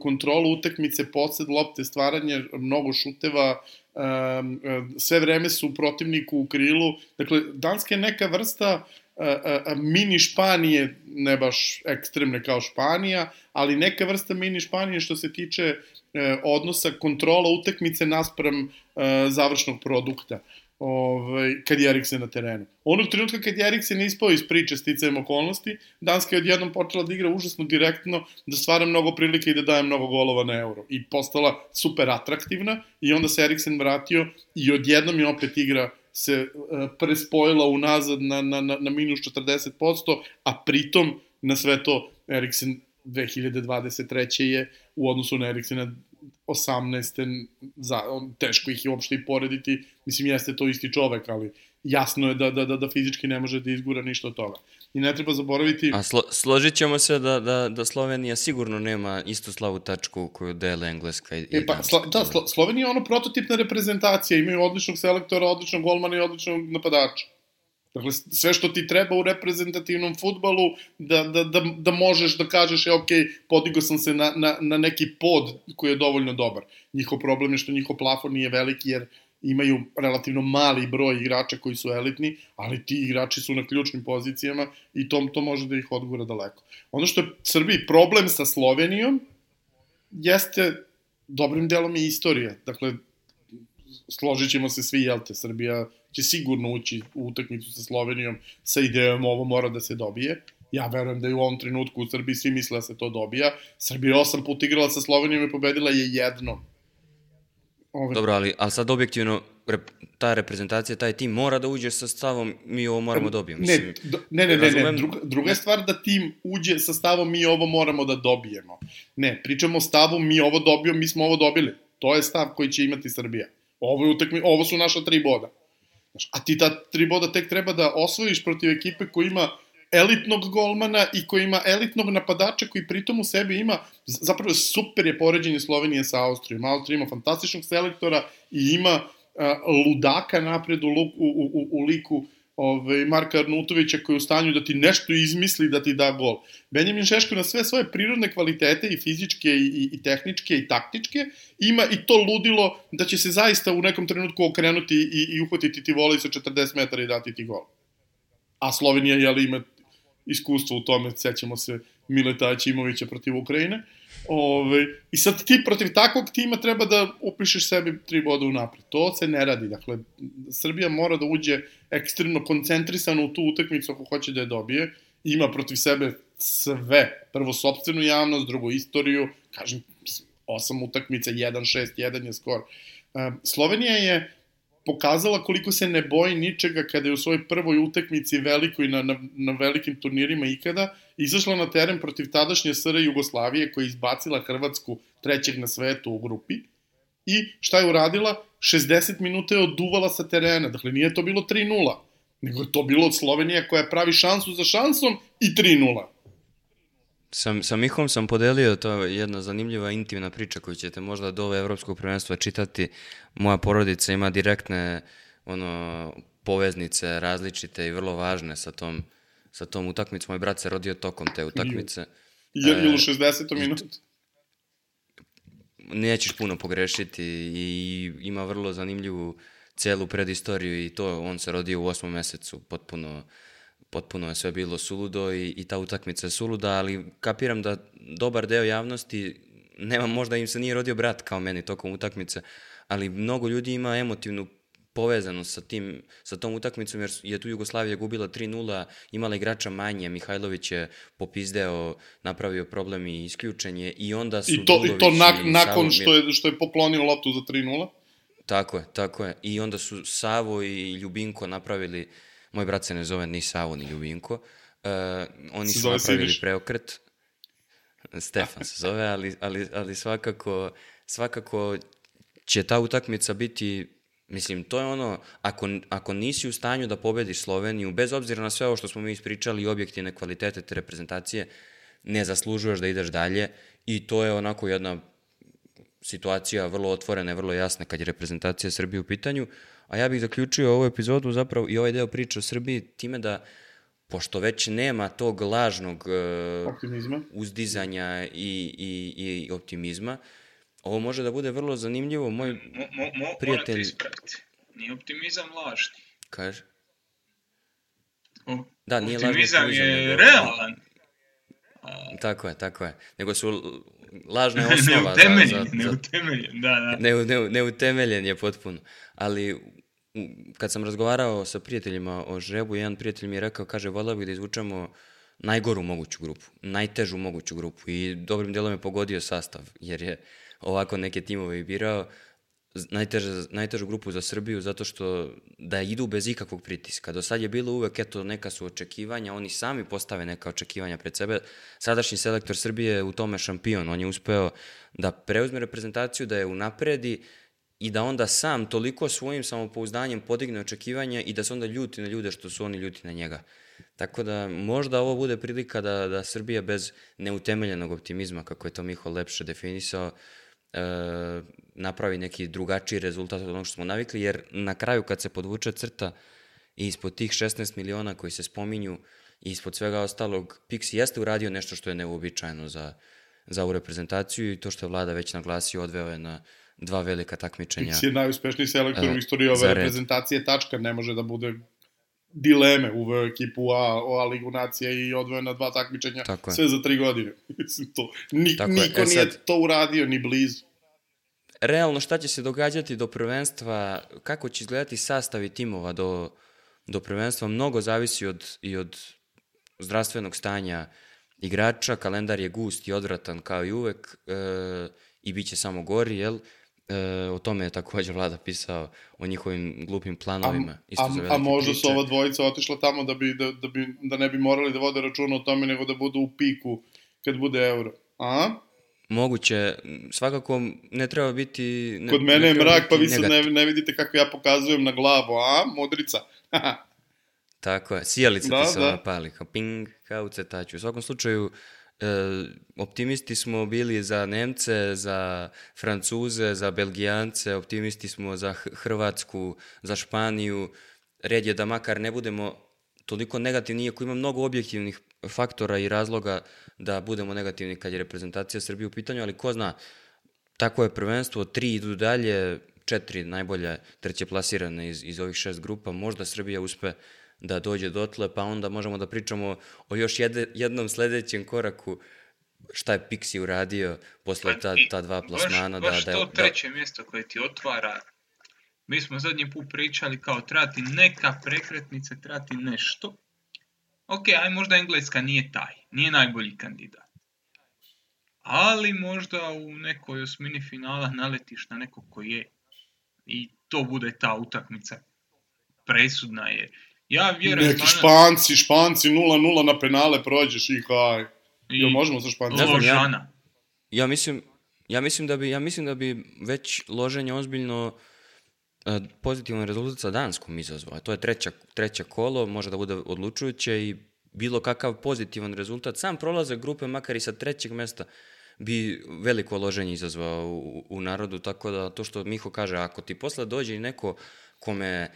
kontrolu utakmice, posed lopte, stvaranje mnogo šuteva, um, sve vreme su protivniku u krilu. Dakle, Danska je neka vrsta uh, uh, mini Španije, ne baš ekstremne kao Španija, ali neka vrsta mini Španije što se tiče uh, odnosa kontrola utakmice naspram uh, završnog produkta ovaj, kad je Eriksen na terenu. Onog trenutka kad je Eriksen ispao iz priče sticajem okolnosti, Danska je odjednom počela da igra užasno direktno, da stvara mnogo prilike i da daje mnogo golova na euro. I postala super atraktivna i onda se Eriksen vratio i odjednom je opet igra se uh, prespojila unazad na, na, na, na minus 40%, a pritom na sve to Eriksen 2023. je u odnosu na Eriksena 18. Za, on, teško ih je uopšte i porediti. Mislim, jeste to isti čovek, ali jasno je da, da, da, da fizički ne može da izgura ništa od toga. I ne treba zaboraviti... A slo, složit ćemo se da, da, da Slovenija sigurno nema istu slavu tačku koju dele Engleska i, e, pa, slo, Da, slo, Slovenija je ono prototipna reprezentacija, imaju odličnog selektora, odličnog golmana i odličnog napadača. Dakle, sve što ti treba u reprezentativnom futbalu, da, da, da, da možeš da kažeš, je, ok, podigao sam se na, na, na neki pod koji je dovoljno dobar. Njihov problem je što njihov plafon nije veliki, jer imaju relativno mali broj igrača koji su elitni, ali ti igrači su na ključnim pozicijama i to, to može da ih odgura daleko. Ono što je Srbiji problem sa Slovenijom jeste dobrim delom i istorija. Dakle, složit ćemo se svi, jel te, Srbija će sigurno ući u utakmicu sa Slovenijom sa idejom ovo mora da se dobije. Ja verujem da je u ovom trenutku u Srbiji svi misle da se to dobija. Srbija osam put igrala sa Slovenijom i pobedila je jedno. Ove... Dobro, ali, ali sad objektivno rep, ta reprezentacija, taj tim mora da uđe sa stavom mi ovo moramo dobijemo. Mislim, ne, ne, ne, ne, ne, druga, druga je stvar da tim uđe sa stavom mi ovo moramo da dobijemo. Ne, pričamo o stavu mi ovo dobijemo, mi smo ovo dobili. To je stav koji će imati Srbija. Ovo, je utakmi, ovo su naša tri boda. A ti ta tri boda tek treba da osvojiš protiv ekipe koja ima elitnog golmana i koji ima elitnog napadača koji pritom u sebi ima, zapravo super je poređenje Slovenije sa Austrijom. Austrija ima fantastičnog selektora i ima uh, ludaka napred u, u, u, u liku ovaj, Marka Arnutovića koji je u stanju da ti nešto izmisli da ti da gol. Benjamin Šeško na sve svoje prirodne kvalitete i fizičke i, i, tehničke i taktičke ima i to ludilo da će se zaista u nekom trenutku okrenuti i, i uhvatiti ti volej sa 40 metara i dati ti gol. A Slovenija, jeli, ima iskustvo u tome, sećamo se Mileta Ćimovića protiv Ukrajine. Ove, I sad ti protiv takvog tima treba da upišeš sebi tri boda u napred. To se ne radi. Dakle, Srbija mora da uđe ekstremno koncentrisano u tu utakmicu ako hoće da je dobije. Ima protiv sebe sve. Prvo, sobstvenu javnost, drugo, istoriju. Kažem, osam utakmica, 1-6, 1 je skor. Slovenija je pokazala koliko se ne boji ničega kada je u svojoj prvoj utakmici velikoj na, na, na velikim turnirima ikada izašla na teren protiv tadašnje SR Jugoslavije koja je izbacila Hrvatsku trećeg na svetu u grupi i šta je uradila? 60 minuta je oduvala sa terena, dakle nije to bilo 3-0, nego je to bilo od Slovenije koja pravi šansu za šansom i 3-0. Sam, sa Mihom sam podelio, to je jedna zanimljiva intimna priča koju ćete možda do ove evropskog prvenstva čitati. Moja porodica ima direktne ono, poveznice različite i vrlo važne sa tom, sa tom utakmicom. Moj brat se rodio tokom te utakmice. Je li u 60. minutu? Nećeš puno pogrešiti i ima vrlo zanimljivu celu predistoriju i to on se rodio u osmom mesecu, potpuno potpuno je sve bilo suludo i, i ta utakmica je suluda, ali kapiram da dobar deo javnosti, nema, možda im se nije rodio brat kao meni tokom utakmice, ali mnogo ljudi ima emotivnu povezanost sa, tim, sa tom utakmicom, jer je tu Jugoslavija gubila 3-0, imala igrača manje, Mihajlović je popizdeo, napravio problem i isključenje i onda su I to, Dudović i to nak, i nakon što je, što je poklonio loptu za 3-0? Tako je, tako je. I onda su Savo i Ljubinko napravili Moj brat se ne zove ni Savo ni Ljubinko. Uh, oni se su napravili Siniš. preokret. Stefan se zove, ali, ali, ali svakako, svakako će ta utakmica biti Mislim, to je ono, ako, ako nisi u stanju da pobediš Sloveniju, bez obzira na sve ovo što smo mi ispričali i objektivne kvalitete te reprezentacije, ne zaslužuješ da ideš dalje i to je onako jedna situacija vrlo otvorena i vrlo jasna kad je reprezentacija Srbije u pitanju. Uh, A ja bih zaključio ovu epizodu zapravo i ovaj deo priče o Srbiji time da pošto već nema tog lažnog uh, optimizma. uzdizanja i, i, i optimizma, ovo može da bude vrlo zanimljivo. Moj mo, mo, mo, prijatelj... Morate Nije optimizam lažni. Kaže? O, da, nije optimizam lažni optimizam. je nego... realan. A... Tako je, tako je. Nego su lažna osnova neutemeljen, za, za, za... Neutemeljen, da, da. Ne, ne, neutemeljen je potpuno. Ali kad sam razgovarao sa prijateljima o žrebu, jedan prijatelj mi je rekao, kaže, volao bih da izvučemo najgoru moguću grupu, najtežu moguću grupu i dobrim delom je pogodio sastav, jer je ovako neke timove i birao. najteže, najtežu grupu za Srbiju zato što da idu bez ikakvog pritiska. Do sad je bilo uvek, eto, neka su očekivanja, oni sami postave neka očekivanja pred sebe. Sadašnji selektor Srbije je u tome šampion. On je uspeo da preuzme reprezentaciju, da je unapredi i da onda sam toliko svojim samopouzdanjem podigne očekivanja i da se onda ljuti na ljude što su oni ljuti na njega. Tako da možda ovo bude prilika da, da Srbija bez neutemeljenog optimizma, kako je to Miho lepše definisao, e, napravi neki drugačiji rezultat od onog što smo navikli, jer na kraju kad se podvuče crta i ispod tih 16 miliona koji se spominju i ispod svega ostalog, Pixi jeste uradio nešto što je neuobičajeno za, za ovu reprezentaciju i to što je vlada već naglasio odveo je na dva velika takmičenja. Pixi je najuspešniji selektor u istoriji ove reprezentacije, tačka, ne može da bude dileme uveo ekipu A, o A ligu nacija i odveo na dva takmičenja Tako sve je. za tri godine. Mislim, to, ni, Tako niko e, nije sad, to uradio, ni blizu. Realno šta će se događati do prvenstva, kako će izgledati sastavi timova do, do prvenstva, mnogo zavisi od, i od zdravstvenog stanja igrača, kalendar je gust i odvratan kao i uvek e, i bit će samo gori, jel? E, o tome je takođe vlada pisao o njihovim glupim planovima. A, isto a, a možda priče. su ova dvojica otišla tamo da, bi, da, da, bi, da ne bi morali da vode računa o tome, nego da budu u piku kad bude euro. A? Moguće, svakako ne treba biti... Ne, Kod mene je mrak, pa vi se ne, ne vidite kako ja pokazujem na glavu, a? Modrica. Tako je, sijalica da, ti se da. pali, kao ping, kao u cetaču. U svakom slučaju, E, optimisti smo bili za Nemce, za Francuze, za Belgijance, optimisti smo za Hrvatsku, za Španiju. Red je da makar ne budemo toliko negativni, iako ima mnogo objektivnih faktora i razloga da budemo negativni kad je reprezentacija Srbije u pitanju, ali ko zna, tako je prvenstvo, tri idu dalje, četiri najbolje treće plasirane iz, iz ovih šest grupa, možda Srbija uspe da dođe dotle, pa onda možemo da pričamo o još jede, jednom sledećem koraku šta je Pixi uradio posle ta, ta dva plasmana. Baš, baš da, da, to treće da... mjesto koje ti otvara mi smo zadnji put pričali kao trati neka prekretnica, trati nešto. Ok, aj možda Engleska nije taj, nije najbolji kandidat. Ali možda u nekoj osmini finala naletiš na nekog ko je. I to bude ta utakmica. Presudna je. Ja vjerujem... Neki španci, španci 0-0 na penale prođeš i kaj. I Jel možemo sa špancima? Ja, ja, mislim, ja mislim da bi ja mislim da bi već loženje ozbiljno uh, pozitivan rezultat sa Danskom izazvao. To je treća, treća kolo, može da bude odlučujuće i bilo kakav pozitivan rezultat. Sam prolazak grupe, makar i sa trećeg mesta, bi veliko loženje izazvao u, u narodu, tako da to što Miho kaže, ako ti posle dođe i neko kome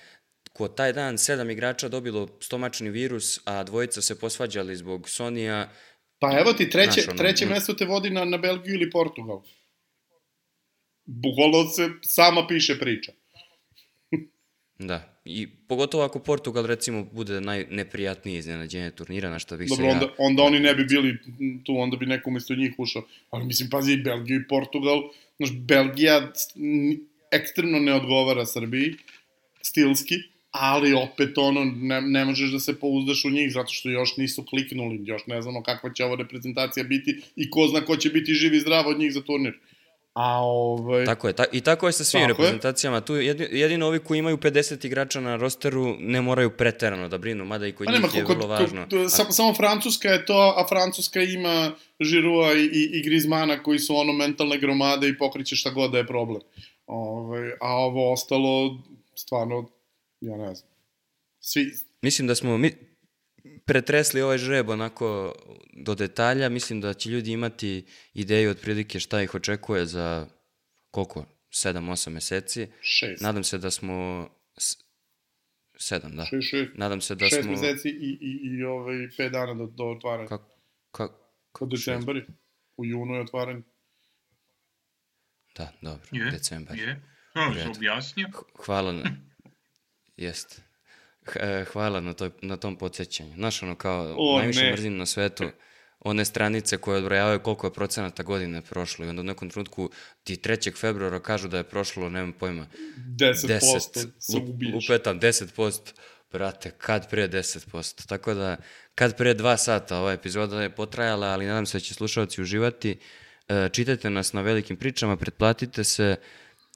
ko taj dan sedam igrača dobilo stomačni virus, a dvojica se posvađali zbog Sonija. Pa evo ti, treće, znaš, ono, treće mm. mesto te vodi na, na Belgiju ili Portugal. Bukvalno se sama piše priča. da, i pogotovo ako Portugal recimo bude najneprijatnije iznenađenje turnira, na što bih Dobro, se onda, ja... onda oni ne bi bili tu, onda bi neko umesto njih ušao. Ali mislim, pazi, Belgiju i Portugal, znaš, Belgija ekstremno ne odgovara Srbiji, stilski, ali opet ono, ne, ne možeš da se pouzdaš u njih zato što još nisu kliknuli, još ne znamo kakva će ova reprezentacija biti i ko zna ko će biti živ i zdrav od njih za turnir. A ovaj... Tako je, ta, i tako je sa svim tako reprezentacijama. Je. Tu jedino ovi koji imaju 50 igrača na rosteru ne moraju preterano da brinu, mada i kod pa njih nema, je kod, vrlo važno. Kod, a... samo, samo Francuska je to, a Francuska ima Žirua i, i, i Grizmana koji su ono mentalne gromade i pokriće šta god da je problem. Ove, ovaj, a ovo ostalo, stvarno, ja ne znam. Svi... Mislim da smo mi pretresli ovaj žreb onako do detalja. Mislim da će ljudi imati ideju otprilike šta ih očekuje za koliko? 7-8 meseci. 6. Nadam se da smo... 7, da. 6, 6. Nadam se da 6 smo... 6 meseci i, i, i ovaj 5 dana do, do otvaranja. Kako? Kako? Kod decembari. U junu je otvaranje. Da, dobro. Je, decembar. Je. No, objasnio. Hvala na... Jeste. Hvala na, toj, na tom podsjećanju. Znaš, ono kao, o, najviše ne. mrzim na svetu one stranice koje odbrojavaju koliko je procenata godine prošlo i onda u nekom trenutku ti 3. februara kažu da je prošlo, nemam pojma, 10%, 10 se ubiješ. Upetam, 10%. Brate, kad pre 10%. Tako da, kad pre 2 sata ova epizoda je potrajala, ali nadam se da će slušalci uživati. E, čitajte nas na velikim pričama, pretplatite se,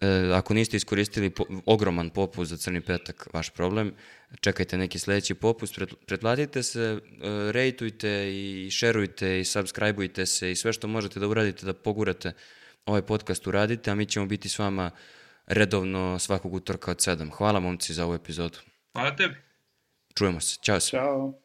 E, ako niste iskoristili po, ogroman popust za crni petak, vaš problem, čekajte neki sledeći popust, pret, pretplatite se, e, rejtujte i šerujte i subscribeujte se i sve što možete da uradite da pogurate ovaj podcast uradite, a mi ćemo biti s vama redovno svakog utorka od 7. Hvala momci za ovu epizodu. Hvala tebi. Čujemo se. Ćao se. Ćao.